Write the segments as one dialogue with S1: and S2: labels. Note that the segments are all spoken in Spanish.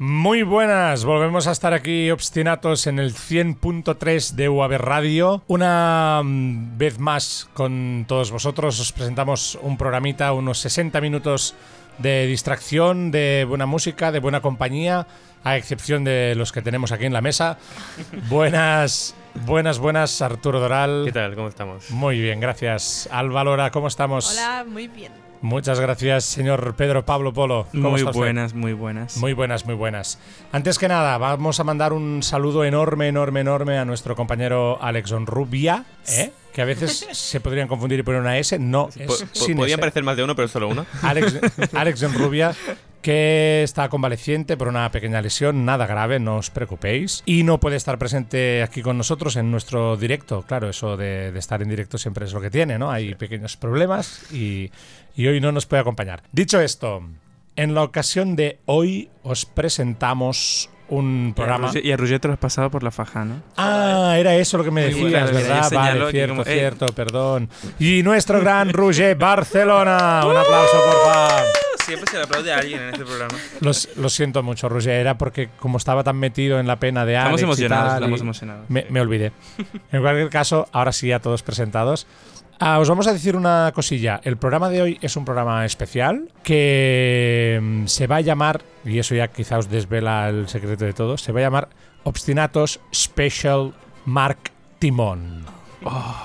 S1: Muy buenas, volvemos a estar aquí obstinatos en el 100.3 de UAB Radio. Una mm, vez más con todos vosotros os presentamos un programita, unos 60 minutos de distracción, de buena música, de buena compañía, a excepción de los que tenemos aquí en la mesa. Buenas, buenas, buenas, Arturo Doral.
S2: ¿Qué tal? ¿Cómo estamos?
S1: Muy bien, gracias. Alba Lora, ¿cómo estamos?
S3: Hola, muy bien.
S1: Muchas gracias, señor Pedro Pablo Polo.
S4: muy buenas, muy buenas.
S1: Muy buenas, muy buenas. Antes que nada, vamos a mandar un saludo enorme, enorme, enorme a nuestro compañero Alex Onrubia, ¿eh? Que a veces se podrían confundir y poner una S. No, es sin
S2: Podían
S1: S.
S2: parecer más de uno, pero es solo uno.
S1: Alex, Alex en Rubia, que está convaleciente por una pequeña lesión, nada grave, no os preocupéis. Y no puede estar presente aquí con nosotros en nuestro directo. Claro, eso de, estar en directo siempre es lo que tiene, ¿no? Hay pequeños problemas y, y hoy no nos puede acompañar. Dicho esto, en la ocasión de hoy os presentamos un programa.
S4: Y a, Roger, y a Roger, traspasado por la faja, ¿no?
S1: Ah, era eso lo que me decías,
S4: bueno,
S1: ¿verdad? Vale, cierto,
S4: como,
S1: cierto, perdón. Y nuestro gran Roger Barcelona. Un aplauso, por favor.
S4: Siempre se le aplaude a alguien en este programa.
S1: Los, lo siento mucho, Roger. Era porque, como estaba tan metido en la pena de Alex Estamos
S4: emocionados, y
S1: tal,
S4: estamos
S1: y
S4: emocionados.
S1: Me, sí. me olvidé. En cualquier caso, ahora sí, a todos presentados. Ah, os vamos a decir una cosilla. El programa de hoy es un programa especial que mm, se va a llamar, y eso ya quizá os desvela el secreto de todos, se va a llamar Obstinatos Special Mark Timón. Oh.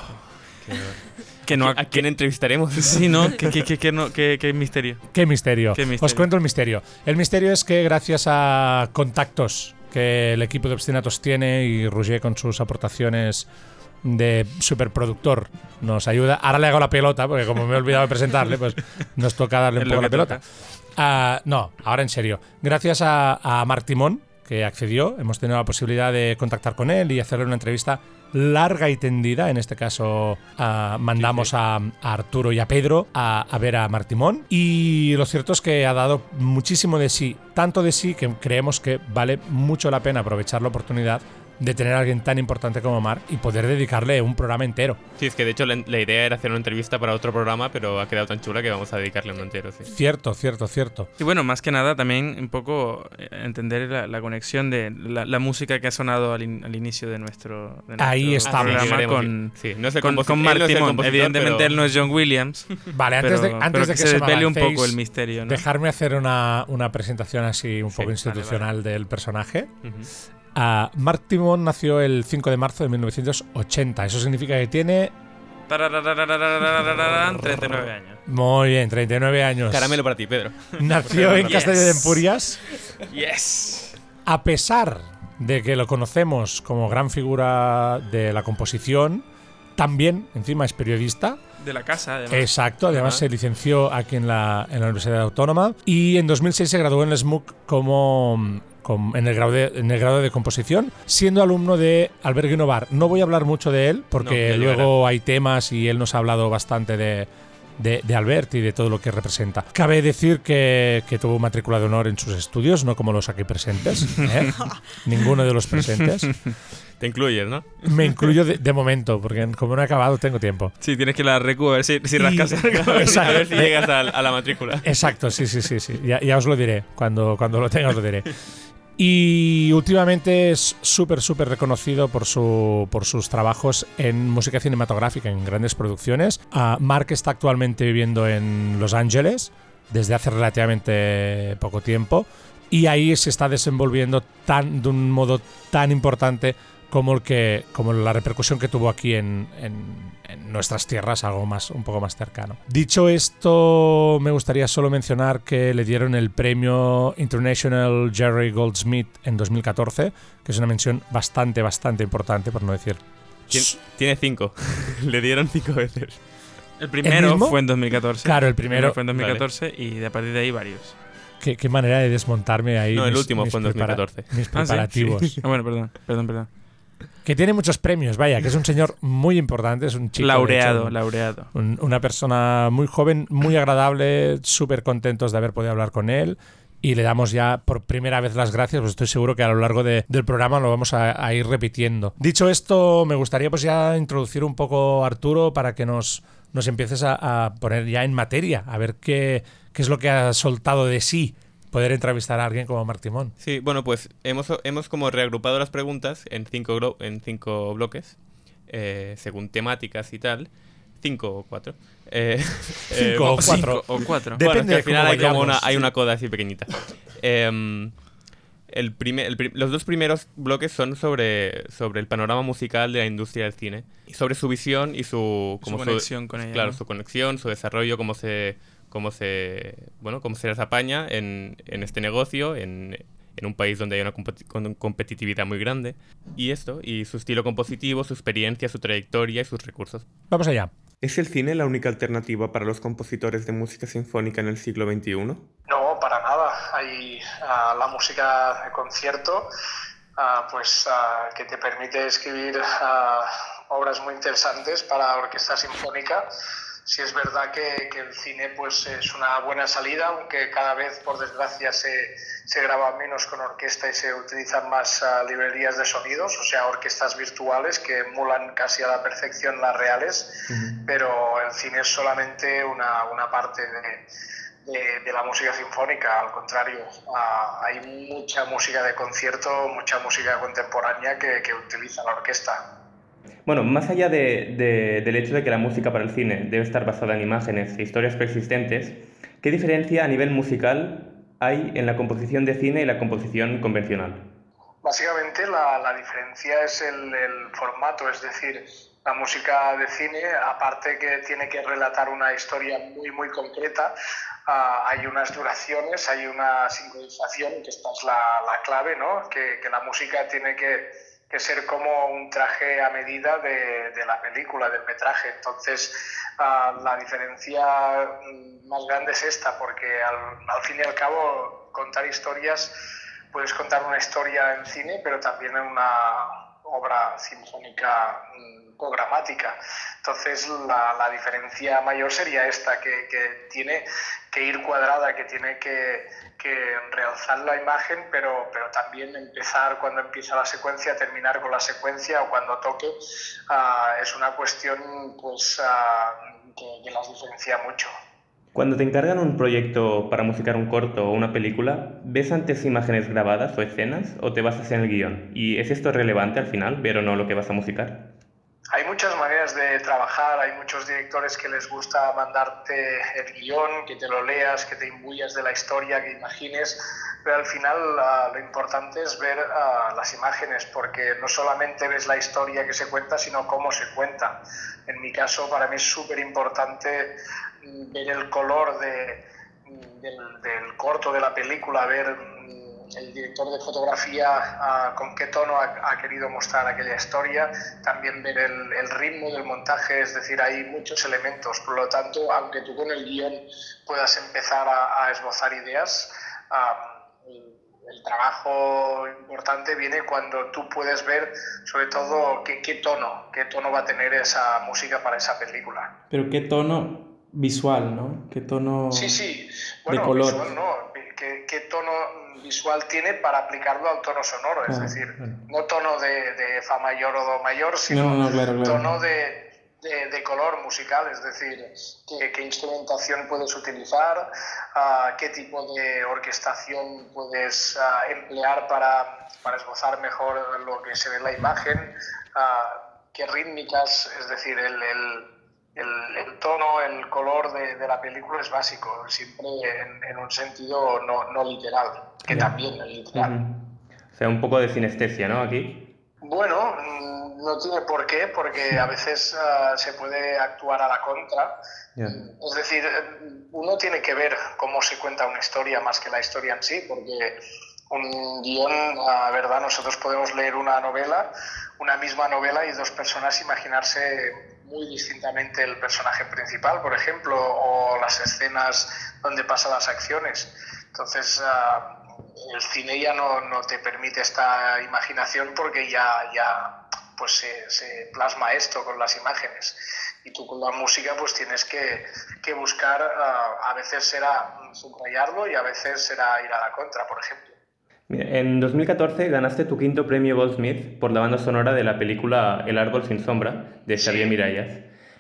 S4: Que no,
S2: ¿A, quién entrevistaremos?
S4: Sí, ¿no? ¿Qué, no? ¿Qué, misterio?
S1: ¿Qué misterio? Os cuento el misterio. El misterio es que gracias a contactos que el equipo de Obstinatos tiene y Roger con sus aportaciones de superproductor nos ayuda. Ahora le hago la pelota, porque como me he olvidado de presentarle, pues nos toca darle un poco la pelota. Uh, no, ahora en serio. Gracias a, a Martimón, que accedió, hemos tenido la posibilidad de contactar con él y hacerle una entrevista larga y tendida. En este caso, uh, mandamos a, Arturo y a Pedro a, a, ver a Martimón. Y lo cierto es que ha dado muchísimo de sí, tanto de sí que creemos que vale mucho la pena aprovechar la oportunidad de tener a alguien tan importante como Mark y poder dedicarle un programa entero.
S2: Sí, es que de hecho la, la, idea era hacer una entrevista para otro programa, pero ha quedado tan chula que vamos a dedicarle uno entero. Sí.
S1: Cierto, cierto, cierto.
S4: Y bueno, más que nada también un poco eh, entender la, la conexión de la, la, música que ha sonado al, in, al inicio de nuestro, de nuestro Ahí
S1: estamos.
S4: programa con,
S2: sí, no es
S4: con, con Mark
S2: no
S4: Evidentemente
S2: pero...
S4: él no es John Williams.
S1: Vale, antes, de, antes
S4: pero
S1: de
S4: que,
S1: que
S4: se desvele un poco el misterio. ¿no?
S1: Dejarme hacer una, una, presentación así un
S2: sí,
S1: poco institucional
S2: vale,
S1: vale. del personaje.
S2: Uh
S1: -huh. Uh, Mark Timon nació el 5 de marzo de 1980. Eso significa que tiene.
S4: 39 años.
S1: Muy bien, 39 años. Caramelo
S2: para ti, Pedro.
S1: Nació en Castelló de Empurias.
S4: Yes.
S1: A pesar de que lo conocemos como gran figura de la composición, también, encima, es periodista.
S4: De la casa, además.
S1: Exacto, además se licenció aquí en la, en la Universidad Autónoma y en 2006 se graduó en el SMUC como en, el grado de, en el grado de composición, siendo alumno de Albert Guinovar. No voy a hablar mucho de él
S2: No,
S1: porque
S2: ya
S1: luego hay temas y él nos ha hablado bastante de, de, de Albert y de todo lo que representa. Cabe decir que, que tuvo matrícula de honor en sus estudios, no como los aquí presentes. ¿eh? Ninguno de los presentes.
S2: Te incluyes, ¿no?
S1: Me incluyo de, de momento, porque como no he acabado, tengo tiempo.
S4: Sí, tienes que ir a la recu a ver si, si
S1: Y-
S4: rascas algo.
S1: Exacto.
S2: A ver si llegas a, a la matrícula.
S1: Exacto, sí, sí, sí, sí. Ya, ya os lo diré. Cuando, cuando lo tenga os lo diré. Y últimamente es súper, súper reconocido por, su, por sus trabajos en música cinematográfica, en grandes producciones. Ah, Mark está actualmente viviendo en Los Ángeles desde hace relativamente poco tiempo y ahí se está desenvolviendo tan, de un modo tan importante como, el que, como la repercusión que tuvo aquí en, en- en nuestras tierras, algo más, un poco más cercano. Dicho esto, me gustaría solo mencionar que le dieron el premio International Jerry Goldsmith en 2014, que es una mención bastante, bastante importante, por no decir.
S2: Tien- Tiene cinco. Le dieron cinco veces.
S4: El primero fue en 2014.
S1: Claro, el primero.
S4: fue en 2014 y de a partir de ahí varios.
S1: Qué, qué manera de desmontarme ahí.
S2: No, el
S1: mis-
S2: último
S1: mis
S2: fue en
S1: prepara-
S2: 2014.
S1: Mis
S4: Ah, ¿sí?
S1: preparativos.
S4: Ah, bueno, perdón, perdón, perdón.
S1: Que tiene muchos premios, vaya, que es un señor muy importante, es un chico. de
S4: laureado,
S1: hecho,
S4: laureado.
S1: un- una persona muy joven, muy agradable, súper contentos de haber podido hablar con él y le damos ya por primera vez las gracias, pues estoy seguro que a lo largo del programa lo vamos a, ir repitiendo. Dicho esto, me gustaría pues ya introducir un poco Arturo para que nos, nos empieces a, poner ya en materia, a ver qué, qué es lo que ha soltado de sí poder entrevistar a alguien como Martimón.
S2: Sí, bueno, pues hemos, hemos como reagrupado las preguntas en cinco, en cinco bloques, eh, según temáticas y tal. Cinco o cuatro.
S1: Eh, cinco o cuatro.
S4: o cuatro.
S2: Depende al final hay como una, hay una coda así pequeñita. Em, el primer, los dos primeros bloques son sobre, sobre el panorama musical de la industria del cine. Y sobre su visión y su...
S4: Como conexión con ella.
S2: Claro, su conexión, su desarrollo, cómo se cómo se, bueno, cómo se las apaña en, en este negocio, en, en, un país donde hay una competitividad muy grande. Y esto, y su estilo compositivo, su experiencia, su trayectoria y sus recursos.
S1: Vamos allá.
S3: ¿Es el cine la única alternativa para los compositores de música sinfónica en el siglo XXI?
S5: No, para nada. Hay uh, la música de concierto, uh, pues uh, que te permite escribir obras muy interesantes para orquesta sinfónica sí es verdad que, que, el cine pues, es una buena salida, aunque cada vez, por desgracia, se, se graba menos con orquesta y se utilizan más uh, librerías de sonidos, o sea, orquestas virtuales que emulan casi a la perfección las reales, uh -huh. pero el cine es solamente una, una parte de, de, de, la música sinfónica, al contrario, uh, hay mucha música de concierto, mucha música contemporánea que, que utiliza la orquesta.
S3: Bueno, más allá de, de, del hecho de que la música para el cine debe estar basada en imágenes e historias persistentes, ¿qué diferencia a nivel musical hay en la composición de cine y la composición convencional?
S5: Básicamente la, la diferencia es el, el, formato, es decir, la música de cine, aparte que tiene que relatar una historia muy, muy concreta, uh, hay unas duraciones, hay una sincronización, que esta es la, la clave, ¿no? que, que la música tiene que que ser como un traje a medida de, de la película, del metraje. Entonces, uh, la diferencia más grande es esta, porque al, al, fin y al cabo, contar historias, puedes contar una historia en cine, pero también en una obra sinfónica programática. Entonces, la, diferencia mayor sería esta, que, tiene que ir cuadrada, que tiene que, que realzar la imagen, pero, también empezar cuando empieza la secuencia, terminar con la secuencia o cuando toque, uh, es una cuestión pues, uh, que, que las diferencia mucho.
S3: Cuando te encargan un proyecto para musicar un corto o una película, ¿ves antes imágenes grabadas o escenas o te basas en el guion? ¿Y es esto relevante al final, ver o no lo que vas a musicar?
S5: Hay muchas maneras de trabajar, hay muchos directores que les gusta mandarte el guion, que te lo leas, que te imbuyas de la historia, que imagines, pero al final uh, lo importante es ver uh, las imágenes, porque no solamente ves la historia que se cuenta, sino cómo se cuenta. En mi caso, para mí es súper importante ver el color de, del, del, corto de la película, ver el director de fotografía con qué tono ha, ha, querido mostrar aquella historia, también ver el, el, ritmo del montaje, es decir, hay muchos elementos, por lo tanto, aunque tú con el guion puedas empezar a, a esbozar ideas, el, el, trabajo importante viene cuando tú puedes ver sobre todo qué, qué tono, qué tono va a tener esa música para esa película.
S3: Pero qué tono visual, ¿no? ¿Qué tono
S5: sí, sí. Bueno,
S3: de color?
S5: Visual, no. ¿Qué, ¿Qué, tono visual tiene para aplicarlo al tono sonoro? Es decir, claro. no tono de, de, fa mayor o do mayor, sino
S3: no, no, claro, claro.
S5: tono de, de, de, color musical, es decir, qué, qué instrumentación puedes utilizar, uh, qué tipo de orquestación puedes uh, emplear para, para, esbozar mejor lo que se ve en la imagen, uh, qué rítmicas, es decir, el, el el, el, tono, el color de, de, la película es básico, siempre en, en un sentido no, no, literal, que yeah. también es literal. Uh
S3: -huh. O sea, un poco de sinestesia, ¿no? Aquí.
S5: Bueno, no tiene por qué, porque a veces uh, se puede actuar a la contra. Yeah. Es decir, uno tiene que ver cómo se cuenta una historia más que la historia en sí, porque un guion, la verdad, nosotros podemos leer una novela, una misma novela y dos personas imaginarse muy distintamente el personaje principal, por ejemplo, o las escenas donde pasan las acciones. Entonces, uh, el cine ya no, no, te permite esta imaginación porque ya, ya, pues se, plasma esto con las imágenes. Y tú con la música pues tienes que, que buscar, uh, a veces será subrayarlo y a veces será ir a la contra, por ejemplo.
S3: En 2014 ganaste tu quinto premio Goldsmith por la banda sonora de la película El árbol sin sombra, de Xavier sí. Miralles.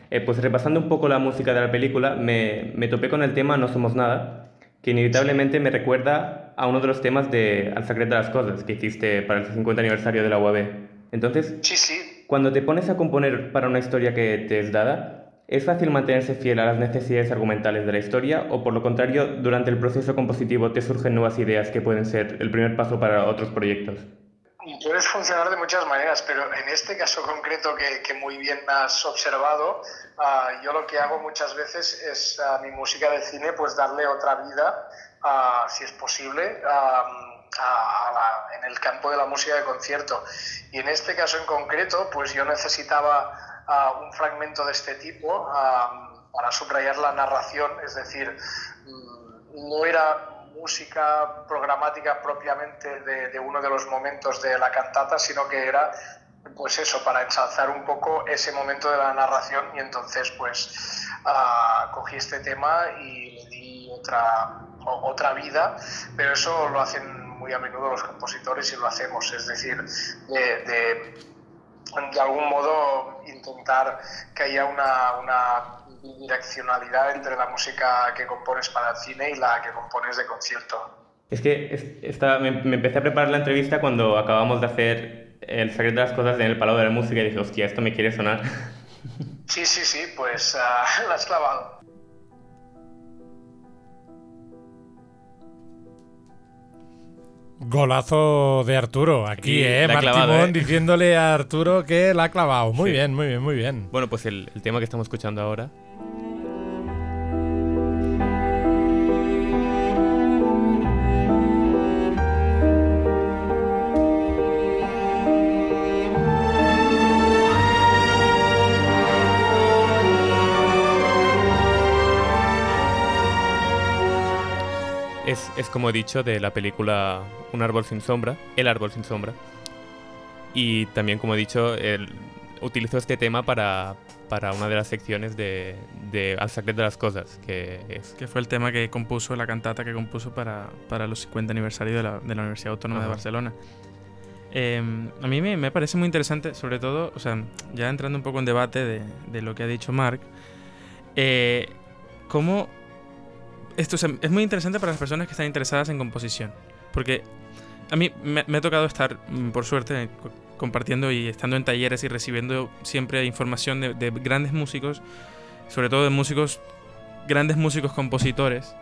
S3: Eh, pues repasando un poco la música de la película, me, me topé con el tema No somos nada, que inevitablemente me recuerda a uno de los temas de Al secreto de las cosas que hiciste para el 50 aniversario de la UAB. Entonces,
S5: sí, sí.
S3: cuando te pones a componer para una historia que te es dada, ¿es fácil mantenerse fiel a las necesidades argumentales de la historia o por lo contrario, durante el proceso compositivo te surgen nuevas ideas que pueden ser el primer paso para otros proyectos?
S5: Puedes funcionar de muchas maneras, pero en este caso concreto que, que muy bien has observado, uh, yo lo que hago muchas veces es a mi música de cine pues darle otra vida, uh, si es posible, uh, a la, en el campo de la música de concierto. Y en este caso en concreto, pues yo necesitaba uh, un fragmento de este tipo para subrayar la narración, es decir, um, no era música programática propiamente de, uno de los momentos de la cantata, sino que era pues eso, para ensalzar un poco ese momento de la narración y entonces pues cogí este tema y le di otra, otra vida, pero eso lo hacen muy a menudo los compositores y lo hacemos, es decir, de, de, de algún modo intentar que haya una, una direccionalidad entre la música que compones para el cine y la que compones de concierto.
S3: Es que es, esta, me, me, empecé a preparar la entrevista cuando acabamos de hacer el secreto de las cosas en el Palau de la Música y dije, hostia, esto me quiere sonar.
S5: Sí, sí, sí, pues uh, la has clavado.
S1: Golazo de Arturo, aquí,
S2: Sí,
S1: ¿eh?
S2: la ha
S1: Marc
S2: clavado,
S1: Timón
S2: ¿eh?
S1: diciéndole a Arturo que la ha clavado. Muy
S2: Sí.
S1: bien, muy bien, muy bien.
S2: Bueno, pues el, el tema que estamos escuchando ahora es, como he dicho de la película Un árbol sin sombra, El árbol sin sombra. Y también, como he dicho, el, utilizo este tema para, para una de las secciones de, de Al secreto de las cosas, que es...
S4: Que fue el tema que compuso, la cantata que compuso para, para los 50 aniversarios de la, de la Universidad Autónoma de. Barcelona. Eh, a mí me, me parece muy interesante, sobre todo, o sea, ya entrando un poco en debate de, de lo que ha dicho Mark, eh, cómo esto es muy interesante para las personas que están interesadas en composición. Porque a mí me, ha tocado estar, mm, por suerte, co- compartiendo y estando en talleres y recibiendo siempre información de, de grandes músicos, sobre todo de músicos, grandes músicos compositores.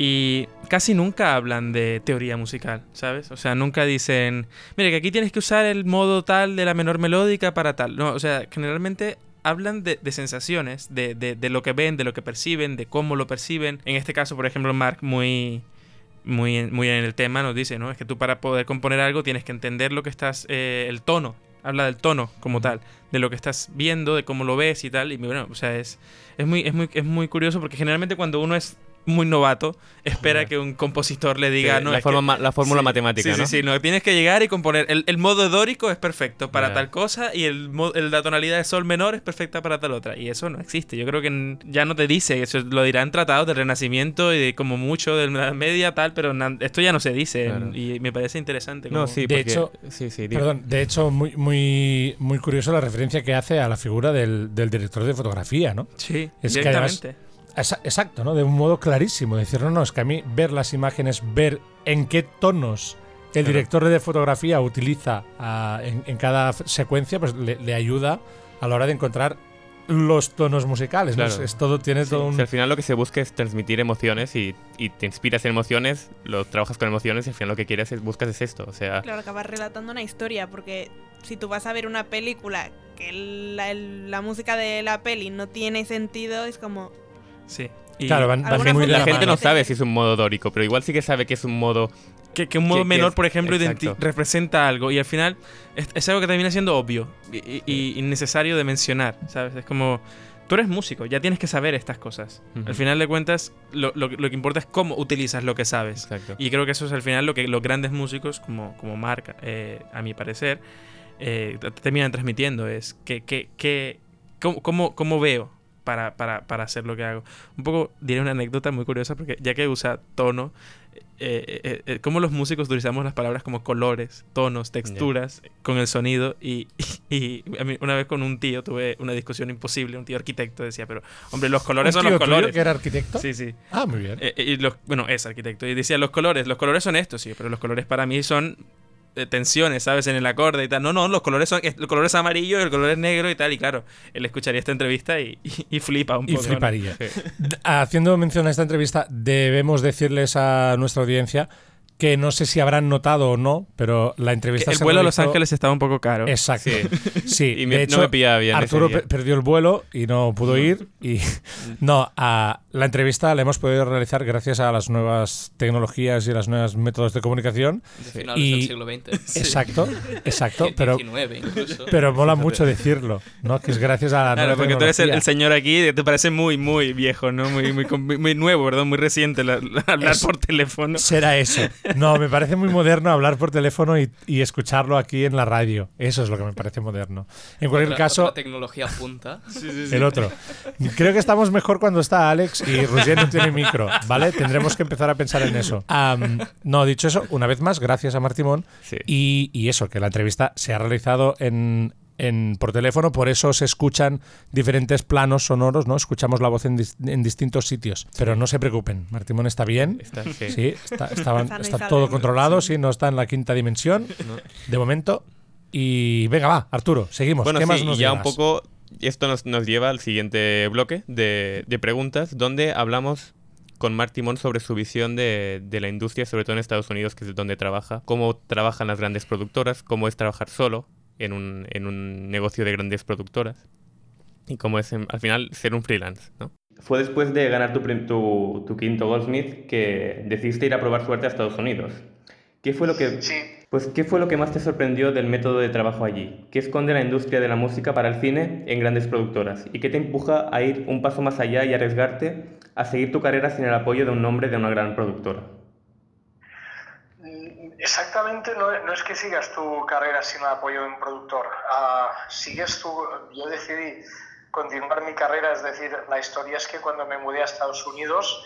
S4: Y casi nunca hablan de teoría musical, ¿sabes? O sea, nunca dicen, mire, que aquí tienes que usar el modo tal de la menor melódica para tal. No, o sea, generalmente hablan de, de sensaciones, de, de- de lo que ven, de lo que perciben, de cómo lo perciben. En este caso, por ejemplo, Mark, muy, muy, en- muy en el tema, nos dice, ¿no? Es que tú para poder componer algo tienes que entender lo que estás, eh, el tono, habla del tono como tal, de lo que estás viendo, de cómo lo ves y tal. Y bueno, o sea, es, es, muy, es, muy, es muy curioso porque generalmente cuando uno es muy novato, espera que un compositor le diga,
S2: Sí,
S4: no,
S2: la,
S4: que-
S2: forma ma- la fórmula
S4: Sí,
S2: matemática,
S4: sí,
S2: ¿no?
S4: Sí, sí, no, tienes que llegar y componer. El, el modo dórico es perfecto para tal cosa y el, la tonalidad de sol menor es perfecta para tal otra. Y eso no existe. Yo creo que ya no te dice, eso lo dirán tratados del Renacimiento y de como mucho de la media tal, pero na- esto ya no se dice
S2: Claro.
S4: y me parece interesante.
S2: No, sí,
S1: De
S2: porque...
S1: hecho-
S2: sí, sí, digo.
S1: Perdón, de hecho, muy, muy, muy curioso la referencia que hace a la figura del, del director de fotografía, ¿no?
S4: Sí,
S1: Es que además- Exacto, ¿no? De un modo clarísimo. Decir, no, no, es que a mí ver las imágenes, ver en qué tonos el director de fotografía utiliza ah, en, en cada secuencia, pues le, le ayuda a la hora de encontrar los tonos musicales. ¿no?
S2: Claro.
S1: Es, es todo, tiene todo
S2: O
S1: un...
S2: sea, al final lo que se busca es transmitir emociones y, y te inspiras en emociones, lo trabajas con emociones y al final lo que quieres es buscas es esto. O sea,
S6: Claro, acabas relatando una historia, porque si tú vas a ver una película que la, el- la música de la peli no tiene sentido, es como...
S4: Sí. Y
S1: Claro, van, van muy de
S2: la
S1: la
S2: gente no sabe si es un modo dórico, pero igual sí que sabe que es un modo...
S4: que, que un modo
S2: que- que
S4: menor,
S2: es-
S4: por ejemplo, representa algo y al final es, es algo que termina siendo obvio y, y- y innecesario de mencionar, ¿sabes? Es como, tú eres músico, ya tienes que saber estas cosas.
S2: Ujú.
S4: Al final de cuentas, lo, lo- lo que importa es cómo utilizas lo que sabes.
S2: Exacto.
S4: Y creo que eso es al final lo que los grandes músicos, como, como Mark, eh, a mi parecer, eh, terminan transmitiendo, es que, que, que cómo, cómo, cómo veo para, para, para, hacer lo que hago. Un poco diré una anécdota muy curiosa porque ya que usa tono, eh, eh, eh, cómo los músicos utilizamos las palabras como colores, tonos, texturas yeah. con el sonido. Y, y, y, a mí una vez con un tío tuve una discusión imposible. Un tío arquitecto decía, pero hombre, los colores son los colores.
S1: que era arquitecto?
S4: Sí, sí.
S1: Ah, muy bien.
S4: Eh, y los, bueno, es arquitecto. Y decía, los colores, los colores son estos, sí, pero los colores para mí son tensiones, ¿sabes? En el acorde y tal. No, no, los colores son. El color es amarillo, el color es negro y tal. Y claro, él escucharía esta entrevista y, y, y flipa un poco.
S1: Y fliparía. ¿no? Sí. Haciendo mención a esta entrevista, debemos decirles a nuestra audiencia que no sé si habrán notado o no, pero la entrevista
S4: el
S1: se
S4: vuelo
S1: realizó...
S4: a Los Ángeles estaba un poco caro.
S1: Exacto. Sí, sí.
S2: y me,
S1: de hecho,
S2: no me pillaba bien.
S1: Arturo perdió el vuelo y no pudo ir. Y no, a la entrevista la hemos podido realizar gracias a las nuevas tecnologías y los nuevos métodos de comunicación.
S7: De finales
S1: y...
S7: del siglo XX.
S1: Exacto, exacto. pero,
S7: 19 incluso.
S1: pero mola mucho decirlo, ¿no? Que es gracias a la
S4: claro,
S1: nueva
S4: porque tú eres el, señor aquí, te parece muy, muy viejo, ¿no? Muy, muy, muy, muy nuevo, ¿verdad? Muy reciente la, la, hablar
S1: Es-
S4: por teléfono.
S1: Será eso. No, me parece muy moderno hablar por teléfono y, y escucharlo aquí en la radio. Eso es lo que me parece moderno. En cualquier
S7: Otra-
S1: caso,
S7: otra tecnología punta.
S1: el otro. Creo que estamos mejor cuando está Alex y Roger no tiene micro, ¿vale? Tendremos que empezar a pensar en eso. No, dicho eso, una vez más, gracias a Martimón.
S2: Sí.
S1: Y, y eso, que la entrevista se ha realizado en, en- por teléfono, por eso se escuchan diferentes planos sonoros, ¿no? Escuchamos la voz en, dis- en distintos sitios. Pero no se preocupen, Martimón está bien.
S2: Está- sí.
S1: Sí, está, estaban- está todo controlado, sí, no está en la quinta dimensión de momento. Y venga, va, Arturo, seguimos.
S2: Bueno,
S1: ¿Qué
S2: sí,
S1: más nos
S2: ya un poco esto nos, nos lleva al siguiente bloque de, de preguntas, donde hablamos con Mark Timón sobre su visión de, de la industria, sobre todo en Estados Unidos, que es donde trabaja, cómo trabajan las grandes productoras, cómo es trabajar solo en un, en un negocio de grandes productoras y cómo es em, al final ser un freelance, ¿no? Fue después de ganar tu, tu, tu quinto Goldsmith que decidiste ir a probar suerte a Estados Unidos. ¿Qué fue lo que
S5: Sí,
S3: Pues, ¿qué fue lo que más te sorprendió del método de trabajo allí? ¿Qué esconde la industria de la música para el cine en grandes productoras? ¿Y qué te empuja a ir un paso más allá y arriesgarte a seguir tu carrera sin el apoyo de un nombre de una gran productora?
S5: Exactamente, no, es que sigas tu carrera sin el apoyo de un productor. Ah, sigues tu. Yo decidí continuar mi carrera, es decir, la historia es que cuando me mudé a Estados Unidos,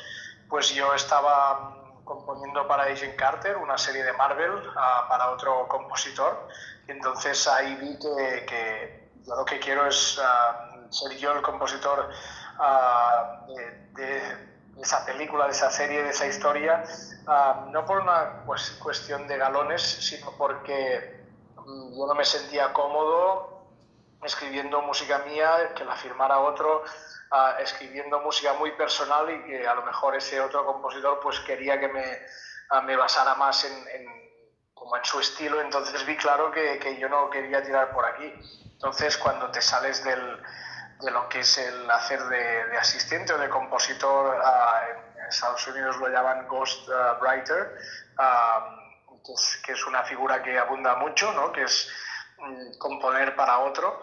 S5: pues yo estaba componiendo para Agent Carter una serie de Marvel ah, para otro compositor. Entonces ahí vi que, que lo que quiero es ah, ser yo el compositor de esa película, de esa serie, de esa historia, ah, no por una pues, cuestión de galones, sino porque mm, yo no me sentía cómodo escribiendo música mía, que la firmara otro, ah, escribiendo música muy personal y que a lo mejor ese otro compositor pues quería que me, ah, me basara más en, en- como en su estilo, entonces vi claro que, que yo no quería tirar por aquí. Entonces cuando te sales del, de lo que es el hacer de, asistente o de compositor, ah, en Estados Unidos lo llaman ghost ah, writer, ah, que, es, una figura que abunda mucho, ¿no? que es mm, componer para otro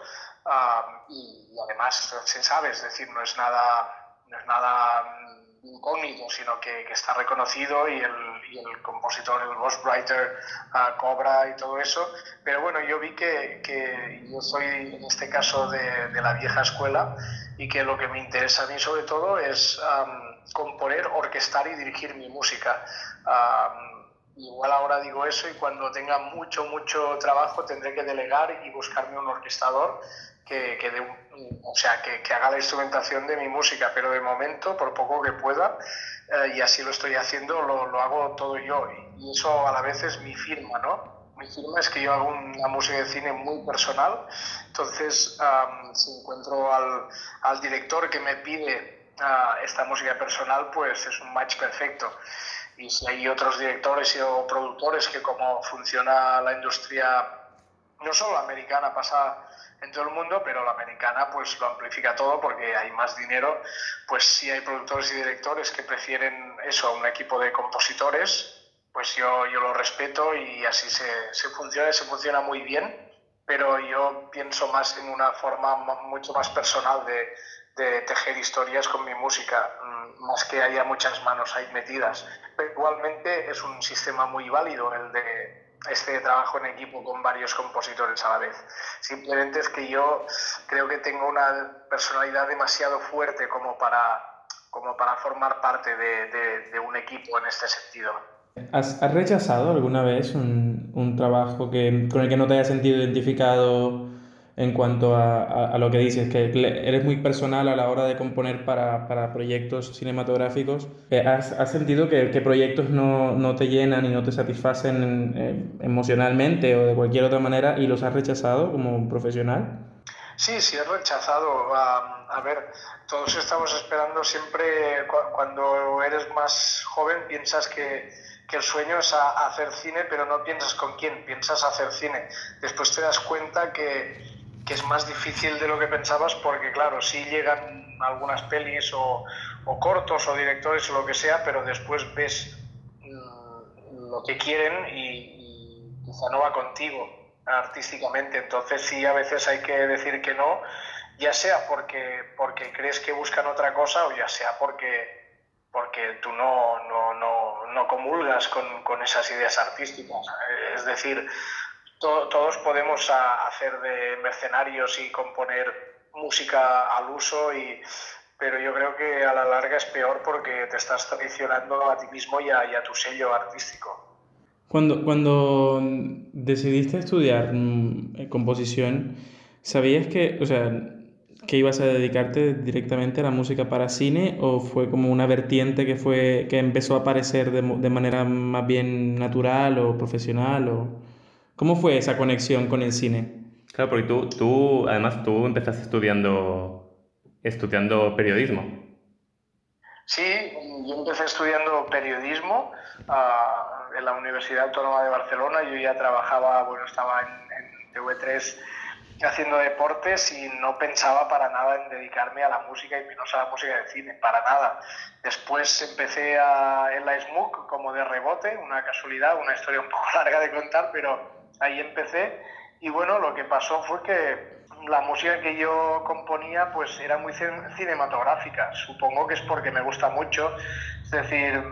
S5: y, y además se sabe, es decir, no es nada, no es nada mm, incógnito, sino que, que está reconocido y el, y el compositor, el ghostwriter ah, cobra y todo eso. Pero bueno, yo vi que, que yo soy en este caso de, de la vieja escuela y que lo que me interesa a mí sobre todo es am, componer, orquestar y dirigir mi música. Am, igual ahora digo eso y cuando tenga mucho, mucho trabajo tendré que delegar y buscarme un orquestador que, que, un- o sea, que, que haga la instrumentación de mi música, pero de momento, por poco que pueda, eh, y así lo estoy haciendo, lo, lo hago todo yo. Y, eso a la vez es mi firma, ¿no? Mi firma es que yo hago una música de cine muy personal, entonces am, si encuentro al, al director que me pide ah, esta música personal, pues es un match perfecto. Y si hay otros directores o productores que como funciona la industria, no solo americana, pasa en todo el mundo, pero la americana pues lo amplifica todo porque hay más dinero, pues si hay productores y directores que prefieren eso a un equipo de compositores, pues yo, yo lo respeto y así se, se funciona, se funciona muy bien, pero yo pienso más en una forma mucho más personal de, de tejer historias con mi música, mm, más que haya muchas manos ahí metidas. Pero igualmente es un sistema muy válido el de este trabajo en equipo con varios compositores a la vez. Simplemente es que yo creo que tengo una personalidad demasiado fuerte como para, como para formar parte de, de, de un equipo en este sentido.
S4: ¿Has, has rechazado alguna vez un, un trabajo que, con el que no te hayas sentido identificado en cuanto a, a, a, lo que dices, que eres muy personal a la hora de componer para, para proyectos cinematográficos. Eh, ¿Has, has sentido que, que proyectos no, no, te llenan y no te satisfacen eh, emocionalmente o de cualquier otra manera y los has rechazado como profesional?
S5: Sí, sí, he rechazado. A, a ver, todos estamos esperando siempre, cuando eres más joven, piensas que, que el sueño es a hacer cine, pero no piensas con quién, piensas hacer cine. Después te das cuenta que, que es más difícil de lo que pensabas porque, claro, sí llegan algunas pelis o, cortos o directores o lo que sea, pero después ves mm, lo que quieren y, y, quizá no va contigo artísticamente. Entonces sí, a veces hay que decir que no, ya sea porque, porque crees que buscan otra cosa o ya sea porque, porque tú no, no, no, no comulgas con, con esas ideas artísticas. Es decir, to todos podemos hacer de mercenarios y componer música al uso, y, pero yo creo que a la larga es peor porque te estás traicionando a ti mismo y a, y a tu sello artístico.
S4: Cuando, cuando decidiste estudiar mmm, composición, ¿sabías que, o sea, que ibas a dedicarte directamente a la música para cine o fue como una vertiente que, fue, que empezó a aparecer de, de manera más bien natural o profesional? O... ¿Cómo fue esa conexión con el cine?
S2: Claro, porque tú, tú además tú empezaste estudiando, estudiando periodismo.
S5: Sí, yo empecé estudiando periodismo uh, en la Universidad Autónoma de Barcelona. Yo ya trabajaba, bueno, estaba en, en TV3 haciendo deportes y no pensaba para nada en dedicarme a la música y menos a la música de cine, para nada. Después empecé a, en la SMUC como de rebote, una casualidad, una historia un poco larga de contar, pero ahí empecé. Y bueno, lo que pasó fue que la música que yo componía pues era muy cinematográfica, supongo que es porque me gusta mucho, es decir,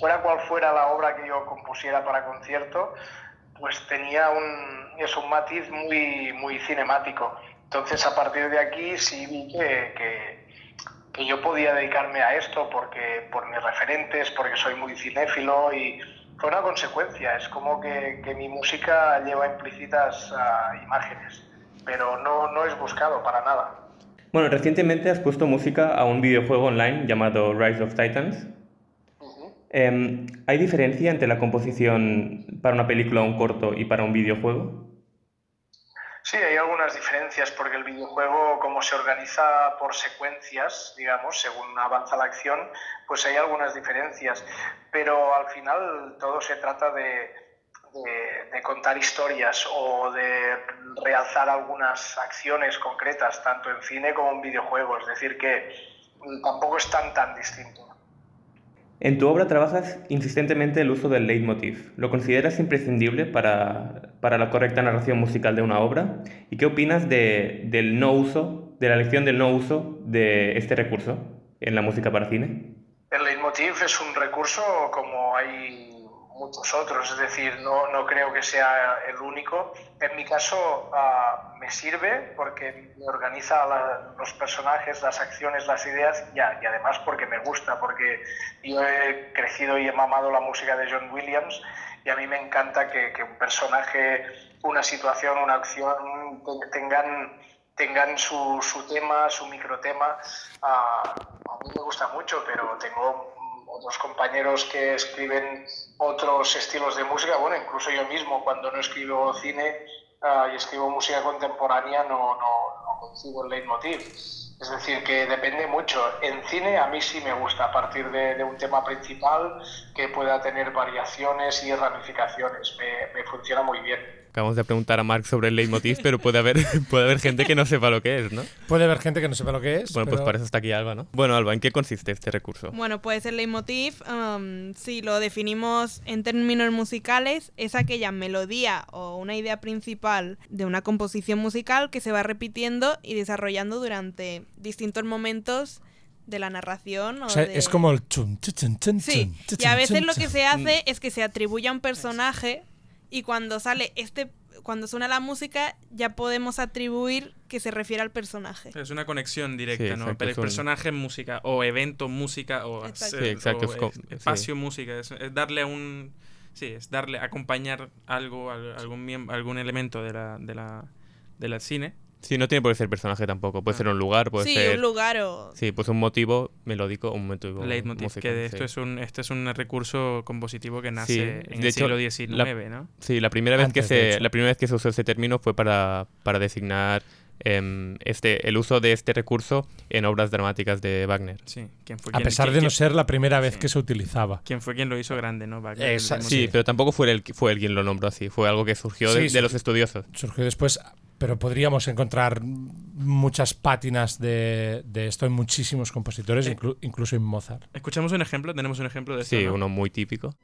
S5: fuera cual fuera la obra que yo compusiera para concierto, pues tenía un, es un matiz muy, muy cinemático. Entonces a partir de aquí sí vi que, que, que yo podía dedicarme a esto porque, por mis referentes, porque soy muy cinéfilo y fue una consecuencia, es como que, que mi música lleva implícitas uh, imágenes, pero no, no es buscado para nada.
S2: Bueno, recientemente has puesto música a un videojuego online llamado Rise of Titans. Uh -huh. eh, ¿Hay diferencia entre la composición para una película, un corto y para un videojuego?
S5: Sí, hay algunas diferencias porque el videojuego, como se organiza por secuencias, digamos, según avanza la acción, pues hay algunas diferencias. Pero al final todo se trata de, contar historias o de realzar algunas acciones concretas, tanto en cine como en videojuegos. Es decir, que tampoco es tan, tan distinto.
S2: En tu obra trabajas insistentemente el uso del leitmotiv. ¿Lo consideras imprescindible para, para, la correcta narración musical de una obra? ¿Y qué opinas de, del no uso, de la elección del no uso de este recurso en la música para cine?
S5: El leitmotiv es un recurso como hay muchos otros, es decir, no, no creo que sea el único. En mi caso uh, me sirve porque me organiza la, los personajes, las acciones, las ideas y, y, además porque me gusta, porque yo he crecido y he mamado la música de John Williams y a mí me encanta que, que un personaje, una situación, una acción tengan tengan su, su tema, su microtema. Uh, a mí me gusta mucho, pero tengo otros compañeros que escriben otros estilos de música, bueno, incluso yo mismo cuando no escribo cine uh, y escribo música contemporánea no, no, no consigo el leitmotiv. Es decir, que depende mucho. En cine a mí sí me gusta a partir de, un tema principal que pueda tener variaciones y ramificaciones. Me funciona muy bien.
S8: Acabamos de preguntar a Mark sobre el leitmotiv, pero puede haber, puede haber gente que no sepa lo que es, ¿no?
S1: Puede haber gente que no sepa lo que es.
S8: Bueno,
S1: pero...
S8: pues para eso está aquí Alba, ¿no? Bueno, Alba, ¿en qué consiste este recurso?
S6: Bueno, pues el leitmotiv, um, si lo definimos en términos musicales, es aquella melodía o una idea principal de una composición musical que se va repitiendo y desarrollando durante distintos momentos de la narración. O,
S1: o sea,
S6: de...
S1: es como el chun, chun, chun, chun
S6: Sí,
S1: chun,
S6: y a veces lo que se hace es que se atribuye a un personaje y cuando sale este cuando suena la música ya podemos atribuir que se refiere al personaje.
S4: Es una conexión directa,
S2: Sí,
S4: ¿no? Pero
S2: un-
S4: personaje música o evento música o,
S6: Exacto.
S2: Sí, exacto,
S4: o
S2: es como-
S4: es-
S2: sí.
S4: espacio música, es, es darle un sí, es darle acompañar algo al- algún algún elemento de la de la de la cine.
S2: Sí, no tiene por qué ser personaje tampoco. Puede
S4: Ah.
S2: ser un lugar, puede
S6: sí,
S2: ser.
S6: un lugar o
S2: Sí, pues un motivo melódico, un motivo
S4: leitmotiv,
S2: musical,
S4: que de
S2: sí.
S4: esto es un este es un recurso compositivo que nace
S2: Sí,
S4: en
S2: de
S4: el
S2: hecho,
S4: siglo XIX,
S2: la-
S4: ¿no?
S2: Sí, la primera vez que se
S1: hecho.
S2: la primera vez que se usó ese término fue para, para designar em, este el uso de este recurso en obras dramáticas de Wagner.
S4: Sí, ¿quién fue
S1: A
S4: quien-
S1: pesar
S4: quién-
S1: de no ser la primera vez
S4: sí.
S1: que se utilizaba.
S4: quién fue quien lo hizo grande, ¿no? Wagner,
S1: Esa-
S2: Sí,
S1: Sí.
S2: pero tampoco fue el fue el quien lo nombró así, fue algo que surgió de,
S1: Sí,
S2: de los estudiosos.
S1: Surgió después, pero podríamos encontrar muchas pátinas de, de esto en muchísimos compositores, inclu- incluso en Mozart.
S4: Escuchamos un ejemplo, tenemos un ejemplo de esto.
S2: Sí,
S4: ¿no?
S2: uno muy típico.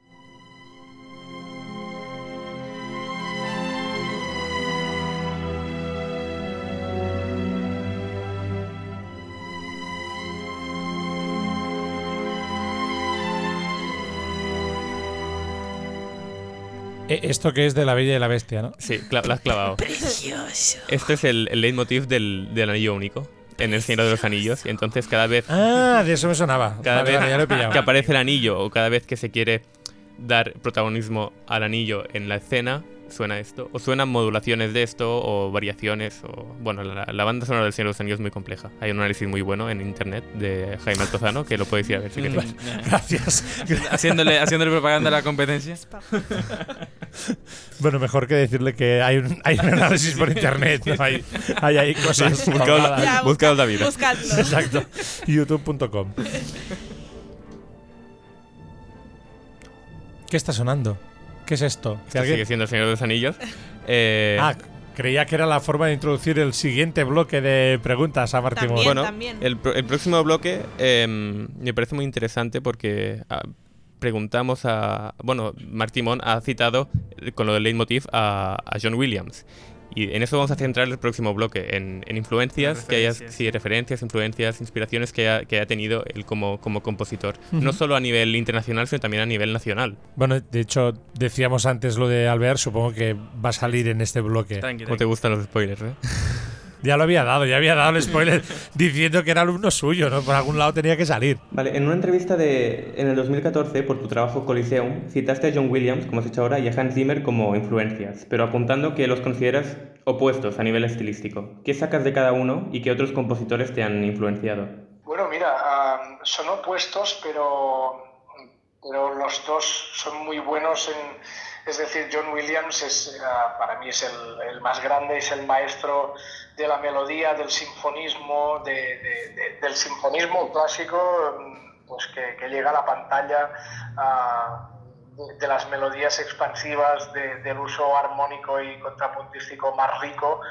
S1: Esto que es de la Bella y la Bestia, ¿no?
S2: Sí, lo has clavado.
S6: precioso.
S2: Este es el, el leitmotiv del, del anillo único en el Señor de los Anillos y entonces cada vez
S1: Ah, de eso me sonaba.
S2: cada
S1: Vale,
S2: vez
S1: vale, ya lo he pillado.
S2: que aparece el anillo o cada vez que se quiere dar protagonismo al anillo en la escena, suena esto. O suenan modulaciones de esto o variaciones. o Bueno, la, la banda sonora del Señor de los Anillos es muy compleja. Hay un análisis muy bueno en internet de Jaime Altozano que lo podéis ir a ver si queréis.
S4: Mm, eh,
S1: Gracias.
S4: haciéndole, haciéndole propaganda a la competencia.
S1: Bueno, mejor que decirle que hay un, hay un análisis por internet, ¿no? Hay, hay cosas.
S6: Ya,
S2: vida.
S6: Buscadlo.
S1: Exacto. YouTube.com. ¿Qué está sonando? ¿Qué es esto? ¿Que
S2: Esto
S1: alguien-
S2: sigue siendo el Señor de los Anillos. Eh,
S1: Ah, creía que era la forma de introducir el siguiente bloque de preguntas a Martín
S6: También.
S2: Bueno,
S6: también.
S2: El, próximo bloque em, me parece muy interesante porque ah, preguntamos a. Bueno, Martimón ha citado con lo del leitmotiv a, a John Williams. Y en eso vamos a centrar el próximo bloque, en, en influencias, que haya,
S4: Referencias.
S2: sí, referencias, influencias, inspiraciones que haya, que haya tenido él como, como compositor. No solo a nivel internacional, sino también a nivel nacional.
S1: Bueno, de hecho, decíamos antes lo de Albert, supongo que va a salir en este bloque.
S4: Tranqui,
S2: ¿Cómo te gustan los spoilers, eh?
S1: Ya lo había dado, ya había dado el spoiler diciendo que era alumno suyo, ¿no? Por algún lado tenía que salir.
S3: Vale, en una entrevista de, en el 2014 por tu trabajo Coliseum, citaste a John Williams, como has hecho ahora, y a Hans Zimmer como influencias, pero apuntando que los consideras opuestos a nivel estilístico. ¿Qué sacas de cada uno y qué otros compositores te han influenciado?
S5: Bueno, mira, ah, son opuestos, pero, pero los dos son muy buenos en... Es decir, John Williams es, ah, para mí es el, el más grande, es el maestro de la melodía, del sinfonismo, de- de- de- del sinfonismo clásico, mm, pues que, llega a la pantalla ah, de, las melodías expansivas, de- del uso armónico y contrapuntístico más rico.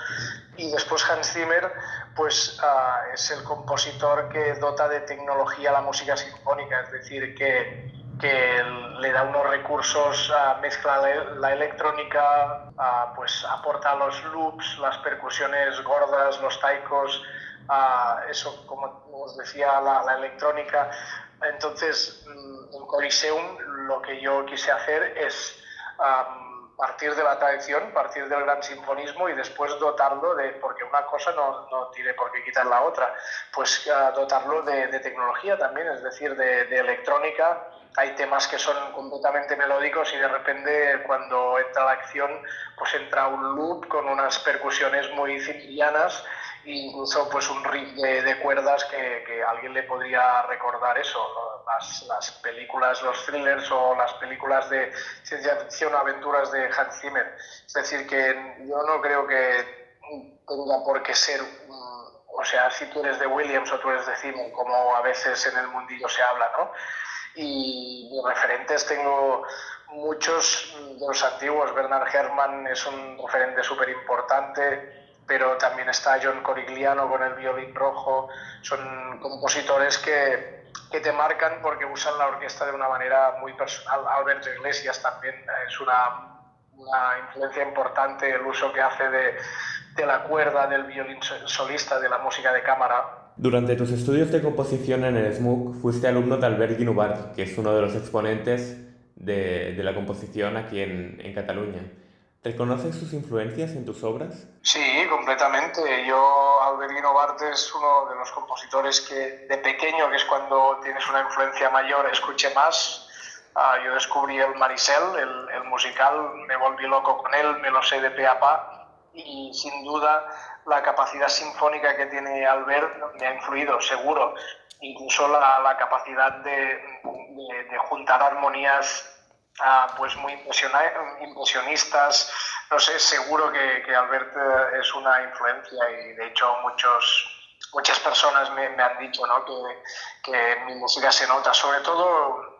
S5: Y después Hans Zimmer, pues ah, es el compositor que dota de tecnología la música sinfónica, es decir, que, que le da unos recursos, mezcla la, la electrónica, pues aporta los loops, las percusiones gordas, los taikos, ah, eso como os decía, la, electrónica. Entonces, mm, en Coliseum lo que yo quise hacer es am, partir de la tradición, partir del gran sinfonismo y después dotarlo de, porque una cosa no, no tiene por qué quitar la otra, pues ah, dotarlo de, tecnología también, es decir, de, electrónica. Hay temas que son completamente melódicos y de repente cuando entra la acción, pues entra un loop con unas percusiones muy ciprianas e incluso pues un riff de, cuerdas que, que alguien le podría recordar eso, las, las películas, los thrillers o las películas de ciencia ficción o aventuras de Hans Zimmer. Es decir, que yo no creo que tenga por qué ser, o sea, si tú eres de Williams o tú eres de Zimmer, como a veces en el mundillo se habla, ¿no? Y de referentes tengo muchos de los antiguos. Bernard Herrmann es un referente súper importante, pero también está John Corigliano con el violín rojo. Son compositores que, que te marcan porque usan la orquesta de una manera muy personal. Alberto Iglesias también es una, una influencia importante el uso que hace de, de la cuerda, del violín so- solista, de la música de cámara.
S3: Durante tus estudios de composición en el SMUC fuiste alumno de Albert Guinubart, que es uno de los exponentes de, de la composición aquí en, en Cataluña. ¿Reconoces sus influencias en tus obras?
S5: Sí, completamente. Yo, Alberino Barte es uno de los compositores que de pequeño, que es cuando tienes una influencia mayor, escuché más. Ah, yo descubrí el Maricel, el, el musical, me volví loco con él, me lo sé de pe a pa y sin duda la capacidad sinfónica que tiene Albert me ha influido, seguro. Incluso la, la capacidad de, de, de juntar armonías ah, pues muy impresionistas. No sé, seguro que, que Albert eh, es una influencia y de hecho muchos, muchas personas me, han dicho ¿no? que, que mi música se nota, sobre todo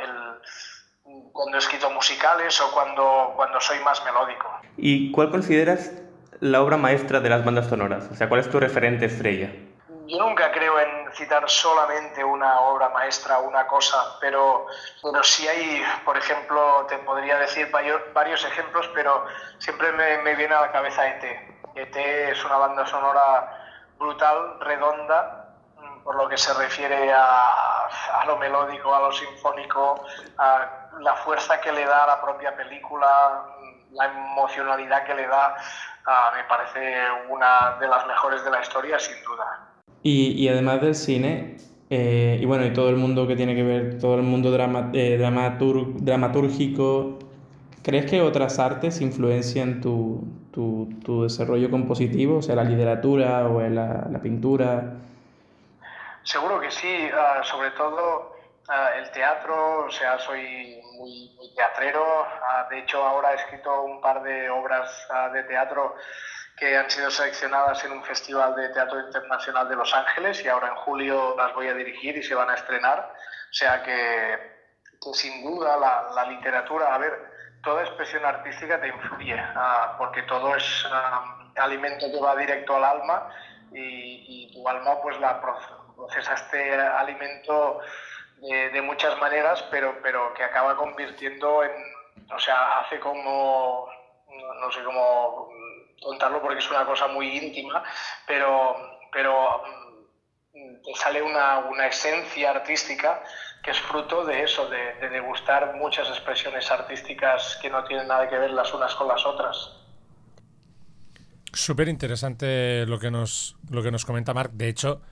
S5: el, cuando he escrito musicales o cuando, cuando soy más melódico.
S3: ¿Y cuál consideras la obra maestra de las bandas sonoras? O sea, ¿cuál es tu referente estrella?
S5: Yo nunca creo en citar solamente una obra maestra, una cosa, pero, pero sí hay, por ejemplo, te podría decir vario- varios ejemplos, pero siempre me, me viene a la cabeza ET. ET es una banda sonora brutal, redonda, por lo que se refiere a, a lo melódico, a lo sinfónico, a la fuerza que le da a la propia película, la emocionalidad que le da, ah, me parece una de las mejores de la historia, sin duda.
S9: Y, y además del cine, eh, y bueno, y todo el mundo que tiene que ver, todo el mundo drama, eh, dramatúrgico, ¿crees que otras artes influencian tu, tu, tu desarrollo compositivo? O sea, la literatura o la, la pintura.
S5: Seguro que sí, ah, sobre todo ah, el teatro, o sea, soy muy, muy teatrero, ah, de hecho ahora he escrito un par de obras de teatro que han sido seleccionadas en un festival de teatro internacional de Los Ángeles y ahora en julio las voy a dirigir y se van a estrenar, o sea que, que sin duda la, la literatura, a ver, toda expresión artística te influye, ah, porque todo es ah, alimento que va directo al alma y, y tu alma pues la pro- procesa este alimento de, de muchas maneras, pero, pero que acaba convirtiendo en, o sea, hace como, no sé cómo contarlo porque es una cosa muy íntima, pero, pero mm, sale una, una esencia artística que es fruto de eso, de, de degustar muchas expresiones artísticas que no tienen nada que ver las unas con las otras.
S1: Súper interesante lo que nos lo que nos comenta Marc. De hecho,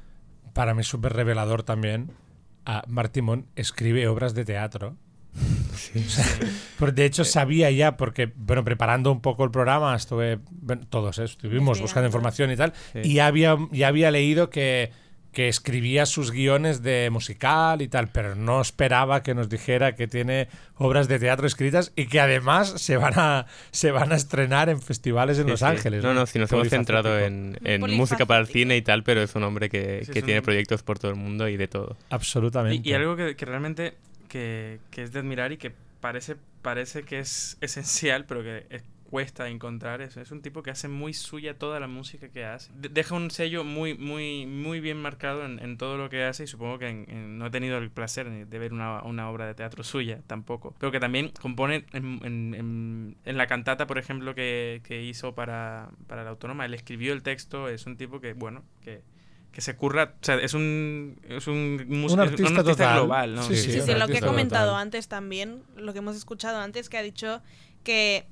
S1: para mí súper revelador también. A Marc Timón escribe obras de teatro. O sea, pues de hecho, sabía ya, porque, bueno, preparando un poco el programa, estuve, bueno, todos ¿eh? estuvimos buscando información y tal, y ya había, ya había leído que, que escribía sus guiones de musical y tal, pero no esperaba que nos dijera que tiene obras de teatro escritas y que además se van a, se van a estrenar en festivales en
S2: Sí,
S1: Los
S2: sí.
S1: Ángeles.
S2: No, no, si nos hemos centrado en, en música para el cine y tal, pero es un hombre que,
S4: Sí,
S2: que tiene
S4: un-
S2: proyectos por todo el mundo y de todo.
S1: Absolutamente.
S4: Y, y algo que, que realmente que, que es de admirar y que parece, parece que es esencial, pero que es- cuesta encontrar, es, es un tipo que hace muy suya toda la música que hace. De- deja un sello muy, muy, muy bien marcado en, en todo lo que hace y supongo que en- en- no he tenido el placer de ver una, una obra de teatro suya tampoco. Pero que también compone en la cantata, por ejemplo, que, que hizo para, para la autónoma. Él escribió el texto, es un tipo que, bueno, que que se curra, o sea, es un es un, músico- es
S1: artista total.
S6: Sí,
S4: global, ¿no?
S1: Sí,
S6: sí,
S1: un
S6: lo que he comentado
S1: total.
S6: antes también, lo que hemos escuchado antes, que ha dicho que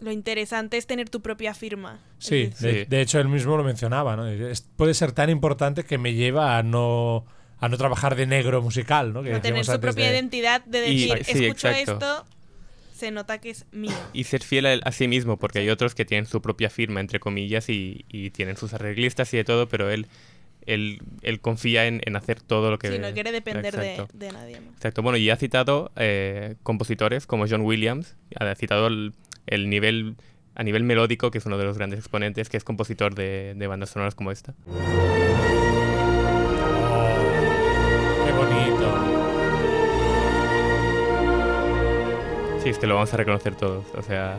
S6: lo interesante es tener tu propia firma.
S1: Sí, de,
S2: Sí.
S1: de hecho él mismo lo mencionaba, ¿no? Es- puede ser tan importante que me lleva a no a no trabajar de negro musical, ¿no? Que
S6: no tener su propia
S1: de-
S6: identidad de
S2: Y-
S6: decir,
S2: sí,
S6: escucho
S2: exacto.
S6: esto, se nota que es mío.
S2: Y ser fiel a, a sí mismo, porque hay otros que tienen su propia firma, entre comillas, y, y tienen sus arreglistas y de todo, pero él, él, él confía en, en hacer todo lo que...
S6: Sí, no quiere depender de, nadie más.
S2: Exacto, bueno, y ha citado eh, compositores como John Williams, ha citado el, el nivel a nivel melódico, que es uno de los grandes exponentes, que es compositor de, de bandas sonoras como esta. Sí, es que lo vamos a reconocer todos, o sea,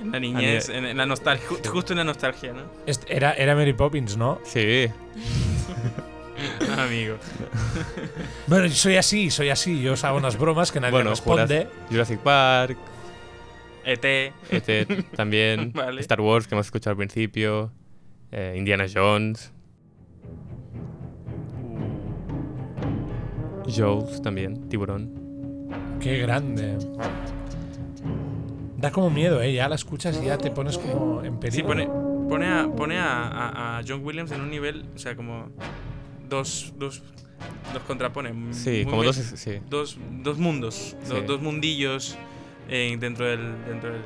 S4: En la niñez, en, en la nostalgia, ju- justo en la nostalgia, ¿no?
S1: Este- Era, era Mary Poppins, ¿no?
S2: sí,
S4: Amigo.
S1: Bueno, yo soy así, soy así. Yo os hago unas bromas que nadie
S2: bueno,
S1: responde.
S2: Jurassic, Jurassic Park,
S4: ET.
S2: ET también,
S4: Vale.
S2: Star Wars, que hemos escuchado al principio, eh, Indiana Jones, Jaws también, Tiburón.
S1: Qué grande. Da como miedo, ¿eh? Ya la escuchas y ya te pones como en peligro.
S4: Sí, pone, pone, a, pone a, a- a John Williams en un nivel, o sea, como dos, dos, dos contrapone.
S2: Sí,
S4: muy
S2: como
S4: bien.
S2: dos. Sí.
S4: dos, dos mundos, dos mundillos eh, dentro del, dentro del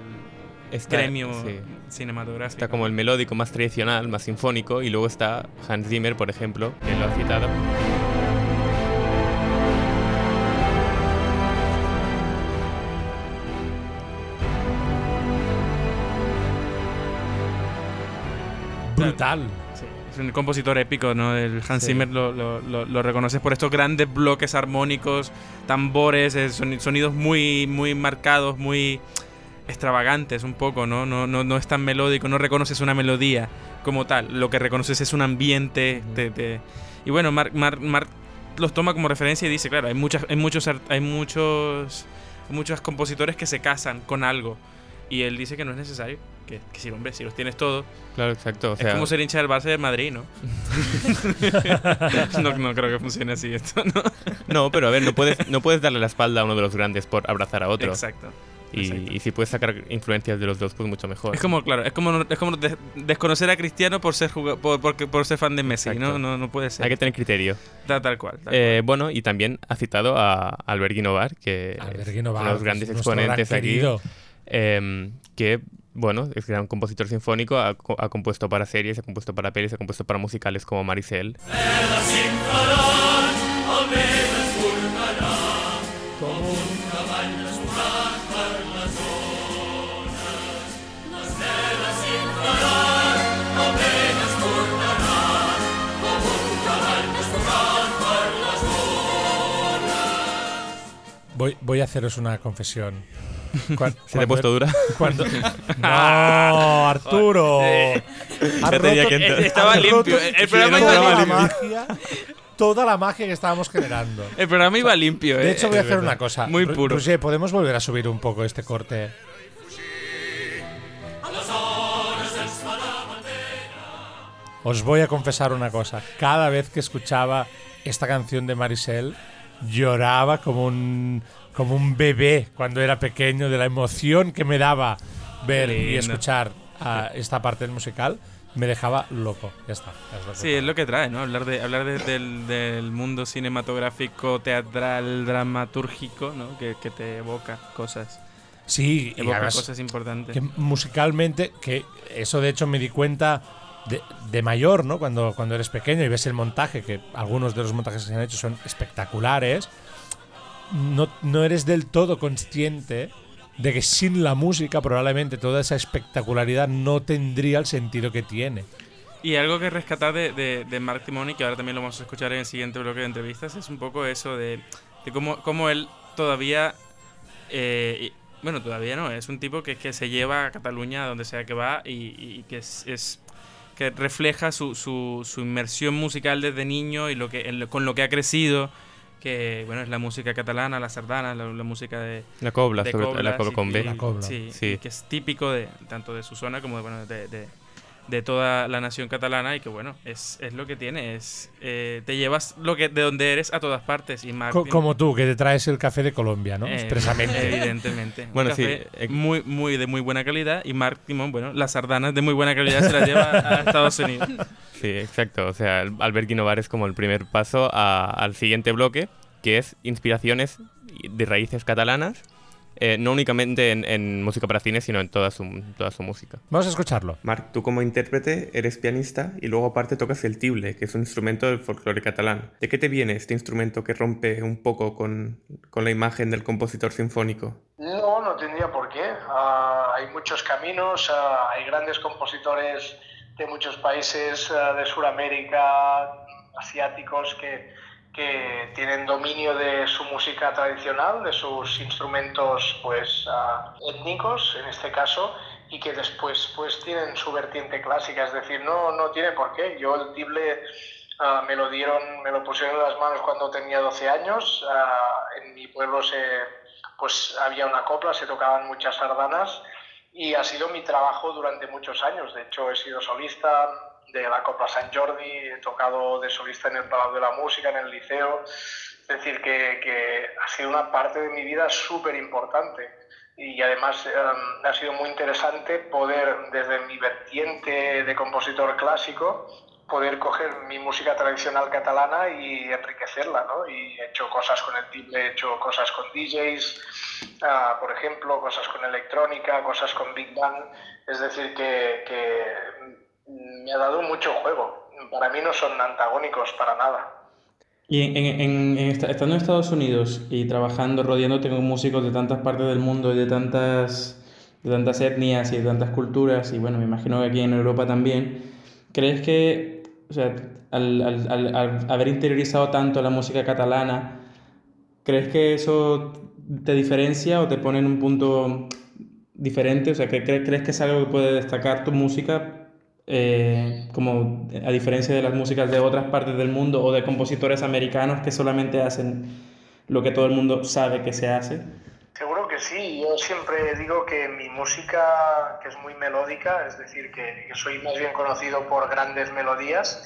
S2: Está,
S4: gremio
S2: sí.
S4: cinematográfico.
S2: Está como el melódico más tradicional, más sinfónico, y luego está Hans Zimmer, por ejemplo, que lo ha citado.
S1: Brutal.
S4: Sí, es un compositor épico, ¿no? El Hans
S2: Sí.
S4: Zimmer lo, lo, lo- lo reconoces por estos grandes bloques armónicos, tambores, eh, soni- sonidos muy, muy marcados, muy extravagantes un poco, ¿no? No, no, no es tan melódico, no reconoces una melodía como tal, lo que reconoces es un ambiente. te- te- Y bueno, Mark, Mark- Mark los toma como referencia y dice, claro, hay, muchas, hay, muchos, hay muchos, muchos compositores que se casan con algo. Y él dice que no es necesario, que, que si, hombre, si los tienes todos,
S2: Claro, exacto. O sea,
S4: es como ser hincha del Barça de Madrid, ¿no? no, no creo que funcione así esto, ¿no?
S2: No, pero a ver, no puedes, no puedes darle la espalda a uno de los grandes por abrazar a otro.
S4: Exacto.
S2: Y, y si puedes sacar influencias de los dos, pues mucho mejor.
S4: Es como, claro, es como, es como des- desconocer a Cristiano por ser juga- por, por, por ser fan de Messi, ¿no? No, no puede ser.
S2: Hay que tener criterio.
S4: Tal, tal cual. tal
S2: Eh, bueno, y también ha citado a Albert Guinovar, que
S1: Alberguino
S2: es
S1: Bar,
S2: uno de los grandes
S1: nuestro gran
S2: exponentes aquí. Em, que, bueno, es gran compositor sinfónico, ha, ha compuesto para series, ha compuesto para pelis, ha compuesto para musicales como Maricel.
S1: Voy, voy a haceros una confesión.
S2: ¿Se te ha puesto dura?
S1: cuando- No, Arturo.
S4: Eh,
S1: Has
S2: ya tenía
S1: roto-
S2: que entrar.
S4: Eh, estaba limpio,
S1: roto
S4: el- el programa
S1: toda
S4: iba
S1: la
S4: limpio.
S1: magia, toda la magia que estábamos generando.
S4: El programa iba limpio, ¿eh?
S1: De hecho, voy a hacer una cosa.
S4: Muy puro.
S1: Roger, ¿podemos volver a subir un poco este corte? Os voy a confesar una cosa. Cada vez que escuchaba esta canción de Marisel, lloraba como un, como un bebé cuando era pequeño de la emoción que me daba ver y escuchar a esta parte del musical. Me dejaba loco. Ya está. es lo
S4: Sí, es lo que trae, ¿no? Hablar, de, hablar de- del, del mundo cinematográfico, teatral, dramatúrgico, ¿no? Que, que te evoca cosas.
S1: Sí, y
S4: Evoca
S1: además-
S4: cosas importantes.
S1: que musicalmente, que eso de hecho me di cuenta de, de mayor, ¿no? Cuando, cuando eres pequeño y ves el montaje, que algunos de los montajes que se han hecho son espectaculares, no, no eres del todo consciente de que sin la música probablemente toda esa espectacularidad no tendría el sentido que tiene.
S4: Y algo que rescatar de, de, de Mark Timoni, que ahora también lo vamos a escuchar en el siguiente bloque de entrevistas, es un poco eso de, de cómo, cómo él todavía. eh, bueno, todavía no, es un tipo que, que se lleva a Cataluña a donde sea que va y, que es, que refleja su, su, su inmersión musical desde niño y lo que, con lo que ha crecido, que bueno, es la música catalana, la sardana, la, la música de,
S2: La cobla,
S4: de
S2: sobre todo, la
S4: coblas
S2: cobla
S4: y-
S2: con B.
S4: y-
S1: La cobla.
S4: Sí,
S2: Sí.
S4: y que es típico de tanto de su zona como de, bueno, de, de- de toda la nación catalana y que bueno, es, es lo que tiene, es eh, te llevas lo que de donde eres a todas partes y
S1: Co-
S4: Martin,
S1: como tú, que te traes el café de Colombia, ¿no?
S4: eh,
S1: Expresamente.
S4: Evidentemente. Un
S2: Bueno, sí,
S4: café
S2: eh,
S4: muy, muy de muy buena calidad y Mark bueno, las sardanas de muy buena calidad se las lleva a Estados Unidos.
S2: Sí, exacto. O sea, Albert Guinovar es como el primer paso a- al siguiente bloque, que es inspiraciones de raíces catalanas, eh, no únicamente en, en música para cine, sino en toda su, toda su música.
S1: Vamos a escucharlo.
S3: Marc, tú como intérprete eres pianista y luego aparte tocas el tible, que es un instrumento del folclore catalán. ¿De qué te viene este instrumento que rompe un poco con, con la imagen del compositor sinfónico?
S5: No, no tendría por qué. Ah, hay muchos caminos, ah, hay grandes compositores de muchos países ah, de Sudamérica, asiáticos, que, que tienen dominio de su música tradicional, de sus instrumentos pues, ah, étnicos, en este caso, y que después pues, tienen su vertiente clásica. Es decir, no, no tiene por qué. Yo el tible ah, me lo dieron, me lo pusieron en las manos cuando tenía 12 años. Ah, en mi pueblo se pues había una copla, se tocaban muchas sardanas y ha sido mi trabajo durante muchos años. De hecho, he sido solista de la Copla San Jordi, he tocado de solista en el Palau de la Música, en el liceo. Es decir, que, que ha sido una parte de mi vida súper importante. y además em, ha sido muy interesante poder, desde mi vertiente de compositor clásico, poder coger mi música tradicional catalana y enriquecerla, ¿no? Y he hecho cosas con el tiple, he hecho cosas con DJs, ah, por ejemplo, cosas con electrónica, cosas con Big Band, es decir, que, que me ha dado mucho juego. Para mí no son antagónicos para nada.
S9: Y en, en- en- en esta- estando en Estados Unidos y trabajando, rodeándote con músicos de tantas partes del mundo y de tantas, de tantas etnias y de tantas culturas, y bueno, me imagino que aquí en Europa también, ¿crees que, o sea, al, al- al- haber interiorizado tanto la música catalana, ¿crees que eso te diferencia o te pone en un punto diferente? O sea, ¿cre- cre- ¿crees que es algo que puede destacar tu música eh, como a diferencia de las músicas de otras partes del mundo o de compositores americanos que solamente hacen lo que todo el mundo sabe que se hace.
S5: Seguro que sí, yo siempre digo que mi música, que es muy melódica, es decir, que, que soy más bien conocido por grandes melodías,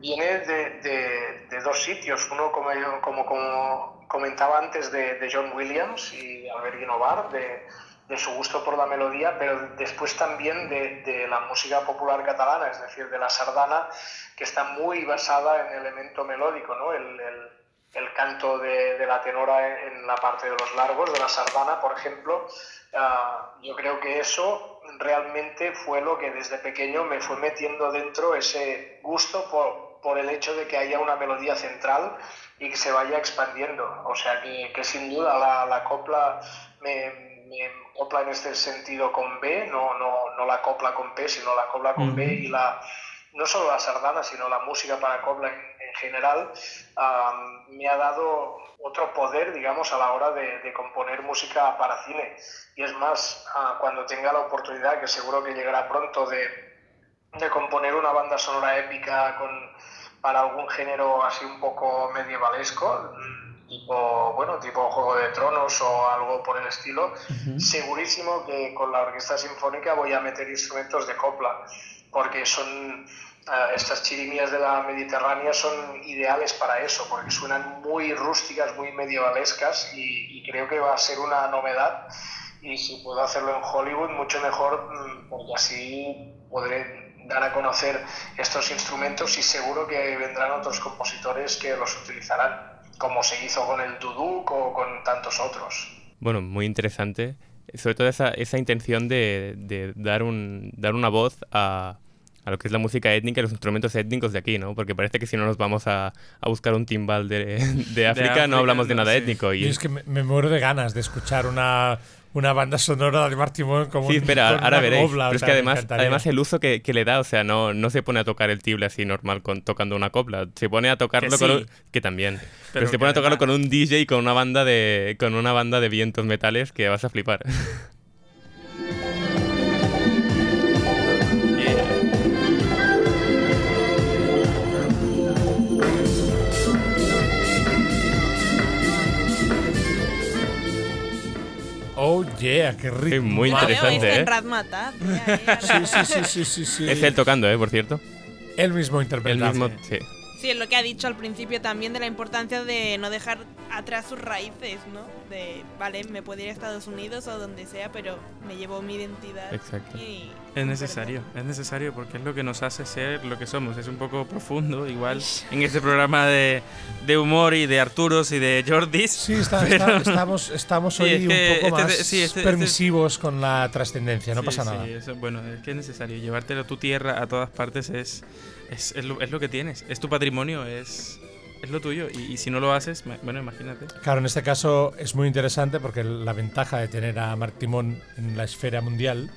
S5: viene de, de- de dos sitios. Uno, como, como, como comentaba antes, de, de John Williams y Albert Guinovar, de, de su gusto por la melodía, pero después también de, de la música popular catalana, es decir, de la sardana, que está muy basada en el elemento melódico, ¿no? El, el- el canto de, de la tenora en, en la parte de los largos, de la sardana, por ejemplo. Ah, yo creo que eso realmente fue lo que desde pequeño me fue metiendo dentro ese gusto por, por el hecho de que haya una melodía central y que se vaya expandiendo. O sea que, que sin duda la, la copla me, me copla en este sentido con B, no, no, no la copla con P, sino la copla con B y la, no solo la sardana, sino la música para copla en, en general, me ha dado otro poder, digamos, a la hora de, de componer música para cine. Y es más, ah, cuando tenga la oportunidad, que seguro que llegará pronto, de, de componer una banda sonora épica con, para algún género así un poco medievalesco, tipo, bueno, tipo Juego de Tronos o algo por el estilo, segurísimo que con la orquesta sinfónica voy a meter instrumentos de copla, porque son eh, estas chirimías de la Mediterránea son ideales para eso, porque suenan muy rústicas, muy medievalescas y, y creo que va a ser una novedad. Y si puedo hacerlo en Hollywood, mucho mejor, mm, porque así podré dar a conocer estos instrumentos y seguro que vendrán otros compositores que los utilizarán, como se hizo con el duduk o con tantos otros.
S2: Bueno, muy interesante. Sobre todo esa, esa intención de, de dar, un, dar una voz a, a lo que es la música étnica y los instrumentos étnicos de aquí, ¿no? Porque parece que si no nos vamos a, a buscar un timbal de, de África,
S4: África,
S2: no hablamos de nada
S4: sí.
S2: étnico.
S1: Y es que me, me muero de ganas de escuchar una, una banda sonora de Martimón como
S2: sí, espera, ahora
S1: una
S2: veréis.
S1: copla,
S2: Pero es que además, además el uso que, que le da, o sea, no, no se pone a tocar el tible así normal con, tocando una copla. Se pone a tocarlo
S4: Que
S2: con
S4: sí.
S2: un- que también. Pero,
S4: Pero
S2: se pone a tocarlo
S4: además-
S2: con un DJ y con una banda de con una banda de vientos metales que vas a flipar.
S1: Oh, yeah, qué rico.
S2: Es muy interesante, ¿eh?
S6: ya,
S1: Sí, sí, sí, sí, sí, sí.
S2: es él tocando, ¿eh? Por cierto.
S1: Él mismo
S2: El
S1: interpreta.
S2: mismo, sí.
S6: Sí, es lo que ha dicho al principio también de la importancia de no dejar atrás sus raíces, ¿no? De, vale, me puedo ir a Estados Unidos o donde sea, pero me llevo mi identidad.
S2: Exacto.
S6: y-
S4: Es necesario, es necesario porque es lo que nos hace ser lo que somos. Es un poco profundo, igual, en este programa de, de humor y de Arturos y de Jordis.
S1: Sí, está-
S4: Pero-
S1: está- estamos, estamos
S4: Sí,
S1: hoy
S4: es que
S1: un poco
S4: este-
S1: más
S4: sí, este- este-
S1: permisivos con la trascendencia, no
S4: Sí,
S1: pasa
S4: sí,
S1: nada.
S4: eso- bueno, es que es necesario. Llevártelo a tu tierra a todas partes es, es, es lo, es lo que tienes. Es tu patrimonio, es, es lo tuyo. Y, y si no lo haces, bueno, imagínate.
S1: Claro, en este caso es muy interesante porque la ventaja de tener a Marc Timón en la esfera mundial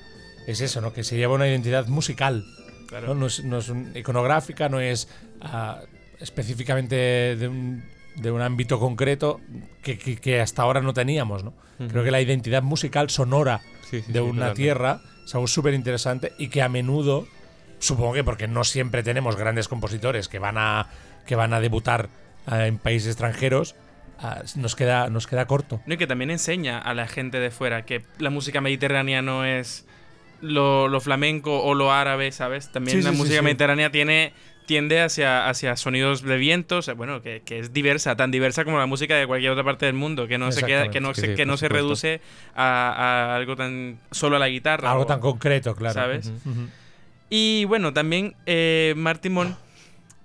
S1: es eso, ¿no? Que se lleva una identidad musical.
S4: Claro.
S1: ¿no? No es, no es un- iconográfica, no es ah, específicamente de un, de un ámbito concreto que, que- que hasta ahora no teníamos, ¿no? Creo que la identidad musical sonora
S2: Sí, sí,
S1: de
S2: sí,
S1: una
S2: totalmente.
S1: tierra es algo súper interesante y que a menudo, supongo que porque no siempre tenemos grandes compositores que van a, que van a debutar ah, en países extranjeros, ah, nos, queda, nos queda corto.
S4: No, y que también enseña a la gente de fuera que la música mediterránea no es lo, lo flamenco o lo árabe, ¿sabes? También
S1: Sí,
S4: la
S1: sí,
S4: música
S1: sí.
S4: mediterránea tiene, tiende hacia, hacia sonidos de vientos, bueno, que, que es diversa, tan diversa como la música de cualquier otra parte del mundo, que no se queda, que no se, que no se reduce a, a algo tan solo a la guitarra.
S1: Algo
S4: o-
S1: tan concreto, claro.
S4: ¿Sabes?
S1: Ujú.
S4: Y bueno, también eh, Martimón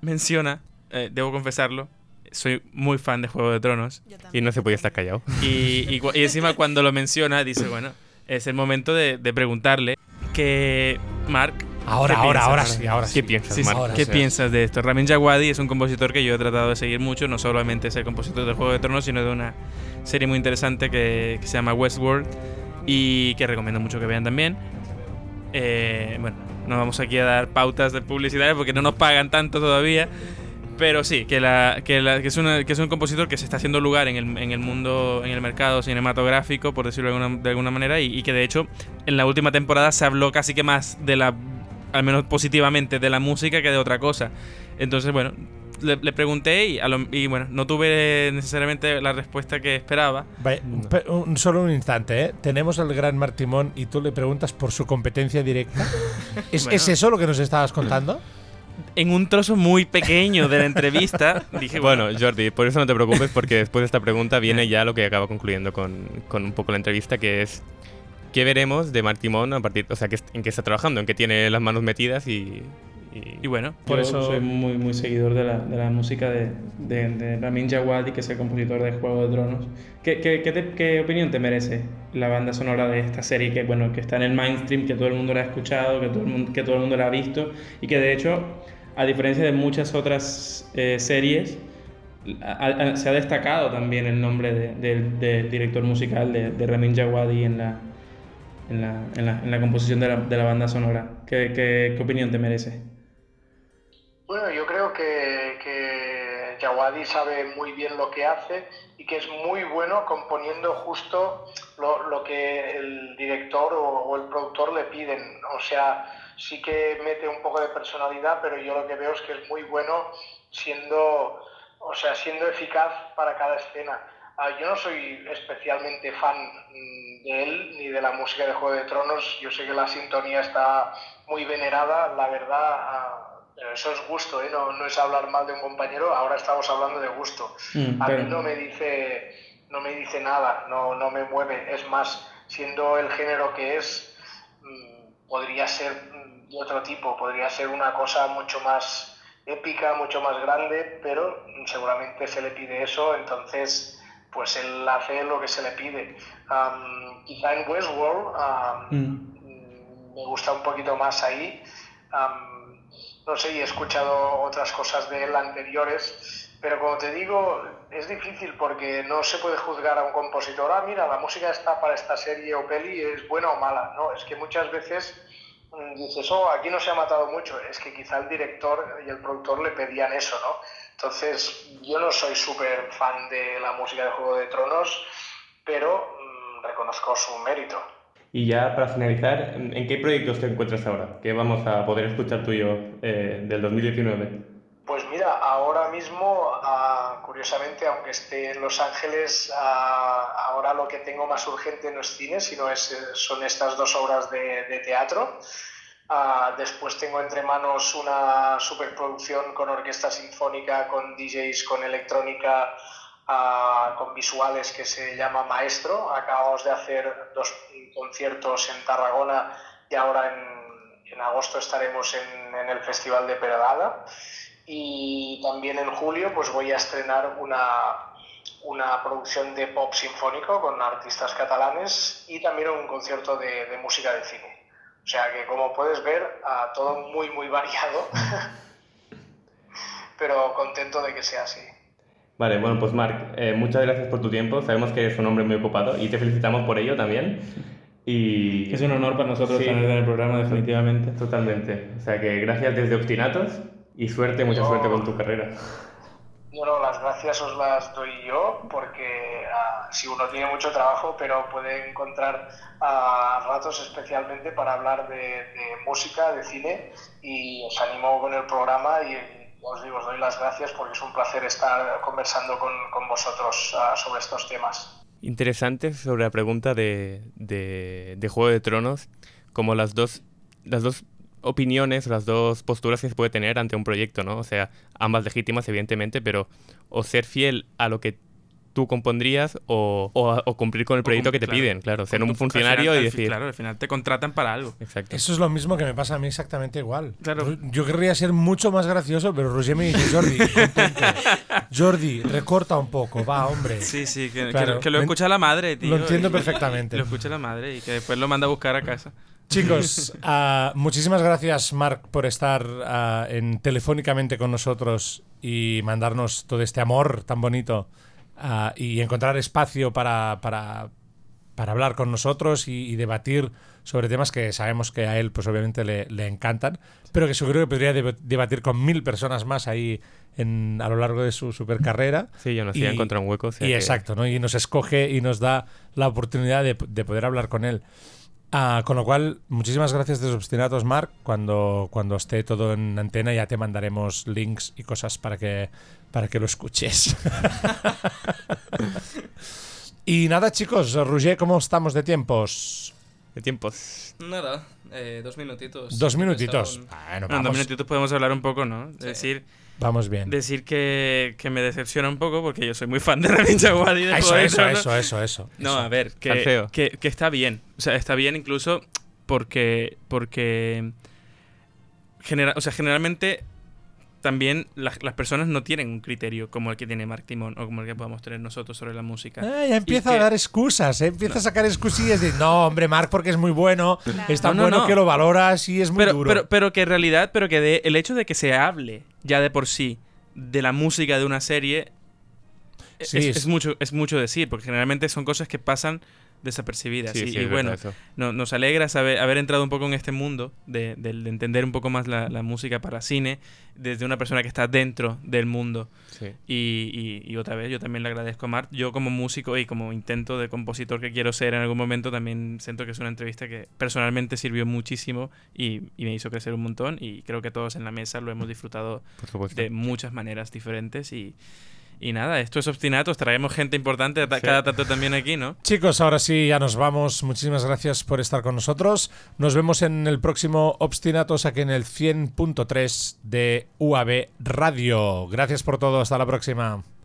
S4: menciona, eh, debo confesarlo, soy muy fan de Juego de Tronos.
S2: Y no se podía estar callado.
S4: Y, y cu- y encima cuando lo menciona, dice, bueno, es el momento de, de preguntarle que, Mark,
S1: Ahora,
S4: ¿Qué
S1: ahora,
S4: piensas
S1: ahora sí, ahora sí.
S2: ¿Qué piensas,
S4: Sí,
S1: ahora
S4: ¿Qué
S2: O sea,
S4: piensas de esto? Ramin Djawadi es un compositor que yo he tratado de seguir mucho, no solamente es el compositor de Juego de Tronos, sino de una serie muy interesante que, que se llama Westworld y que recomiendo mucho que vean también. Eh, bueno, no vamos aquí a dar pautas de publicidad porque no nos pagan tanto todavía. Pero sí, que, la, que, la- que es que es un compositor que se está haciendo lugar en el, en el mundo, en el mercado cinematográfico, por decirlo de alguna, de alguna manera, y, y que de hecho en la última temporada se habló casi que más de la, al menos positivamente, de la música que de otra cosa. Entonces, bueno, le, le pregunté y, a lo- y bueno, no tuve necesariamente la respuesta que esperaba.
S1: Vaya, pe- un- solo un instante, ¿eh? Tenemos al gran Martimón y tú le preguntas por su competencia directa. ¿Es,
S4: Bueno.
S1: ¿es eso lo que nos estabas contando?
S4: En un trozo muy pequeño de la entrevista, dije, bueno,
S2: Bueno, Jordi, por eso no te preocupes, porque después de esta pregunta viene ya lo que acaba concluyendo con, con un poco la entrevista, que es qué veremos de Martimón a partir, o sea, que, en qué está trabajando, en qué tiene las manos metidas y, y-
S4: y bueno,
S1: Por
S9: Yo
S1: eso-
S9: soy muy, muy seguidor de la, de la música de, de, de Ramin Djawadi, que es el compositor de Juego de Tronos. ¿Qué, qué, qué, te- qué opinión te merece la banda sonora de esta serie que, bueno, que está en el mainstream, que todo el mundo la ha escuchado, que todo el mundo, que todo el mundo la ha visto y que de hecho, a diferencia de muchas otras eh, series, ha- ha- se ha destacado también el nombre de- del- del director musical de, de Ramin Djawadi en la, en la, en la, en la composición de la, de la banda sonora? ¿Qué, qué, qué opinión te merece?
S5: Bueno, yo creo que, que Jawadi sabe muy bien lo que hace y que es muy bueno componiendo justo lo, que el director o, o el productor le piden. O sea, sí que mete un poco de personalidad, pero yo lo que veo es que es muy bueno siendo, o sea, siendo eficaz para cada escena. Ah, yo no soy especialmente fan mm, de él ni de la música de Juego de Tronos. Yo sé que la sintonía está muy venerada, la verdad. Pero eso es gusto, ¿eh? no, no es hablar mal de un compañero, ahora estamos hablando de gusto.
S9: Mm,
S5: A
S9: pero-
S5: mí no me dice, no me dice nada, no, no me mueve. Es más, siendo el género que es, mm, podría ser mm, de otro tipo, podría ser una cosa mucho más épica, mucho más grande, pero seguramente se le pide eso, entonces pues él hace lo que se le pide. Am, quizá en Westworld
S9: Mm.
S5: mm, me gusta un poquito más ahí. Am, no sé, y he escuchado otras cosas de él anteriores, pero como te digo, es difícil porque no se puede juzgar a un compositor, ah, mira, la música está para esta serie o peli, es buena o mala. No, es que muchas veces mm, dices, oh, aquí no se ha matado mucho, es que quizá el director y el productor le pedían eso, ¿no? Entonces, yo no soy súper fan de la música de Juego de Tronos, pero mm, reconozco su mérito.
S3: Y ya para finalizar, ¿en qué proyectos te encuentras ahora? ¿Qué vamos a poder escuchar tuyo eh, del 2019?
S5: Pues mira, ahora mismo, ah, curiosamente, aunque esté en Los Ángeles, ah, ahora lo que tengo más urgente no es cine, sino es, eh, son estas dos obras de, de teatro. Ah, después tengo entre manos una superproducción con orquesta sinfónica, con DJs, con electrónica, con visuales que se llama Maestro. Acabamos de hacer dos conciertos en Tarragona y ahora en, en agosto estaremos en, en el Festival de Peralada. Y también en julio pues voy a estrenar una, una producción de pop sinfónico con artistas catalanes y también un concierto de, de música de cine. O sea que como puedes ver, ah, todo muy muy variado, pero contento de que sea así.
S3: Vale, bueno, pues Marc, eh, muchas gracias por tu tiempo. Sabemos que eres un hombre muy ocupado y te felicitamos por ello también. Y
S9: Es un honor para nosotros
S3: Sí.
S9: tenerte en el programa, definitivamente.
S3: Totalmente. O sea que gracias desde Obstinatos y suerte, mucha
S5: Yo-
S3: suerte con tu carrera.
S5: No, no, las gracias os las doy yo porque ah, si uno tiene mucho trabajo, pero puede encontrar ah, ratos especialmente para hablar de, de música, de cine y os animo con el programa y os digo, os doy las gracias porque es un placer estar conversando con, con vosotros ah, sobre estos temas.
S2: Interesante sobre la pregunta de, de, de Juego de Tronos, como las dos, las dos opiniones, las dos posturas que se puede tener ante un proyecto, ¿no? O sea, ambas legítimas, evidentemente, pero o ser fiel a lo que tú compondrías o, o- o cumplir con el proyecto que te
S4: claro.
S2: piden, claro. Ser un
S4: tu-
S2: funcionario y decir...
S4: Claro, al final te contratan para algo.
S2: Exacto.
S1: Eso es lo mismo que me pasa a mí exactamente igual.
S4: Claro.
S1: Yo querría ser mucho más gracioso, pero Roger me dice, Jordi, contente. Jordi, recorta un poco, va, hombre.
S4: Sí, sí, que,
S1: Claro.
S4: lo- que lo escucha la madre, tío.
S1: lo entiendo perfectamente.
S4: Lo escucha la madre y que después lo manda a buscar a casa.
S1: Chicos, ah, muchísimas gracias, Marc, por estar ah, en telefónicamente con nosotros y mandarnos todo este amor tan bonito ah, y encontrar espacio para, para, para hablar con nosotros y, y debatir sobre temas que sabemos que a él, pues obviamente le, le encantan, pero que seguro que podría deb- debatir con mil personas más ahí en, a lo largo de su super carrera.
S2: Sí, yo no sé, encontrar un hueco. o sea
S1: Y
S2: que-
S1: exacto, ¿no? Y nos escoge y nos da la oportunidad de, de poder hablar con él. Ah, con lo cual, muchísimas gracias de Obstinatos, Marc. Cuando, cuando esté todo en antena ya te mandaremos links y cosas para que, para que lo escuches. y nada, chicos, Roger, ¿cómo estamos de tiempos?
S2: De tiempos.
S7: Nada, eh, dos minutitos.
S1: Dos minutitos. Bueno,
S4: En dos
S1: vamos,
S4: minutitos podemos hablar un poco, ¿no?
S7: Sí.
S4: Decir,
S1: vamos bien.
S4: decir que, que me decepciona un poco porque yo soy muy fan de Ramin Djawadi. de
S1: Eso, eso,
S4: ¿no?
S1: eso, eso, eso.
S4: No,
S1: eso.
S4: a ver, que, que, que está bien. O sea, está bien incluso porque. porque genera, o sea, generalmente también las, las personas no tienen un criterio como el que tiene Mark Timón o como el que podemos tener nosotros sobre la música.
S1: Ah, ya empieza
S4: Y
S1: a
S4: que-
S1: dar excusas, ¿eh? empieza a sacar excusillas de no, hombre, Marc, porque es muy bueno, es tan
S4: No, no,
S1: bueno
S4: no.
S1: que lo valoras y es muy
S4: pero,
S1: duro.
S4: pero, pero que en realidad, pero que de- el hecho de que se hable ya de por sí de la música de una serie es,
S1: Sí,
S4: es
S1: es-
S4: mucho, es mucho decir, porque generalmente son cosas que pasan desapercibidas.
S2: Sí,
S4: y,
S2: sí,
S4: y bueno, no- nos alegra saber, haber entrado un poco en este mundo, de, del- de entender un poco más la, la música para cine, desde una persona que está dentro del mundo.
S2: Sí.
S4: Y, y- y otra vez, yo también le agradezco a Marc. Yo como músico y como intento de compositor que quiero ser en algún momento, también siento que es una entrevista que personalmente sirvió muchísimo y, me hizo crecer un montón. Y creo que todos en la mesa lo hemos disfrutado
S2: Por supuesto.
S4: de muchas maneras diferentes. Y, y nada, esto es Obstinatos. Traemos gente importante
S2: Sí.
S4: cada tanto también aquí, ¿no?
S1: Chicos, ahora sí, ya nos vamos. Muchísimas gracias por estar con nosotros. Nos vemos en el próximo Obstinatos aquí en el 100.3 de UAB Radio. Gracias por todo. Hasta la próxima.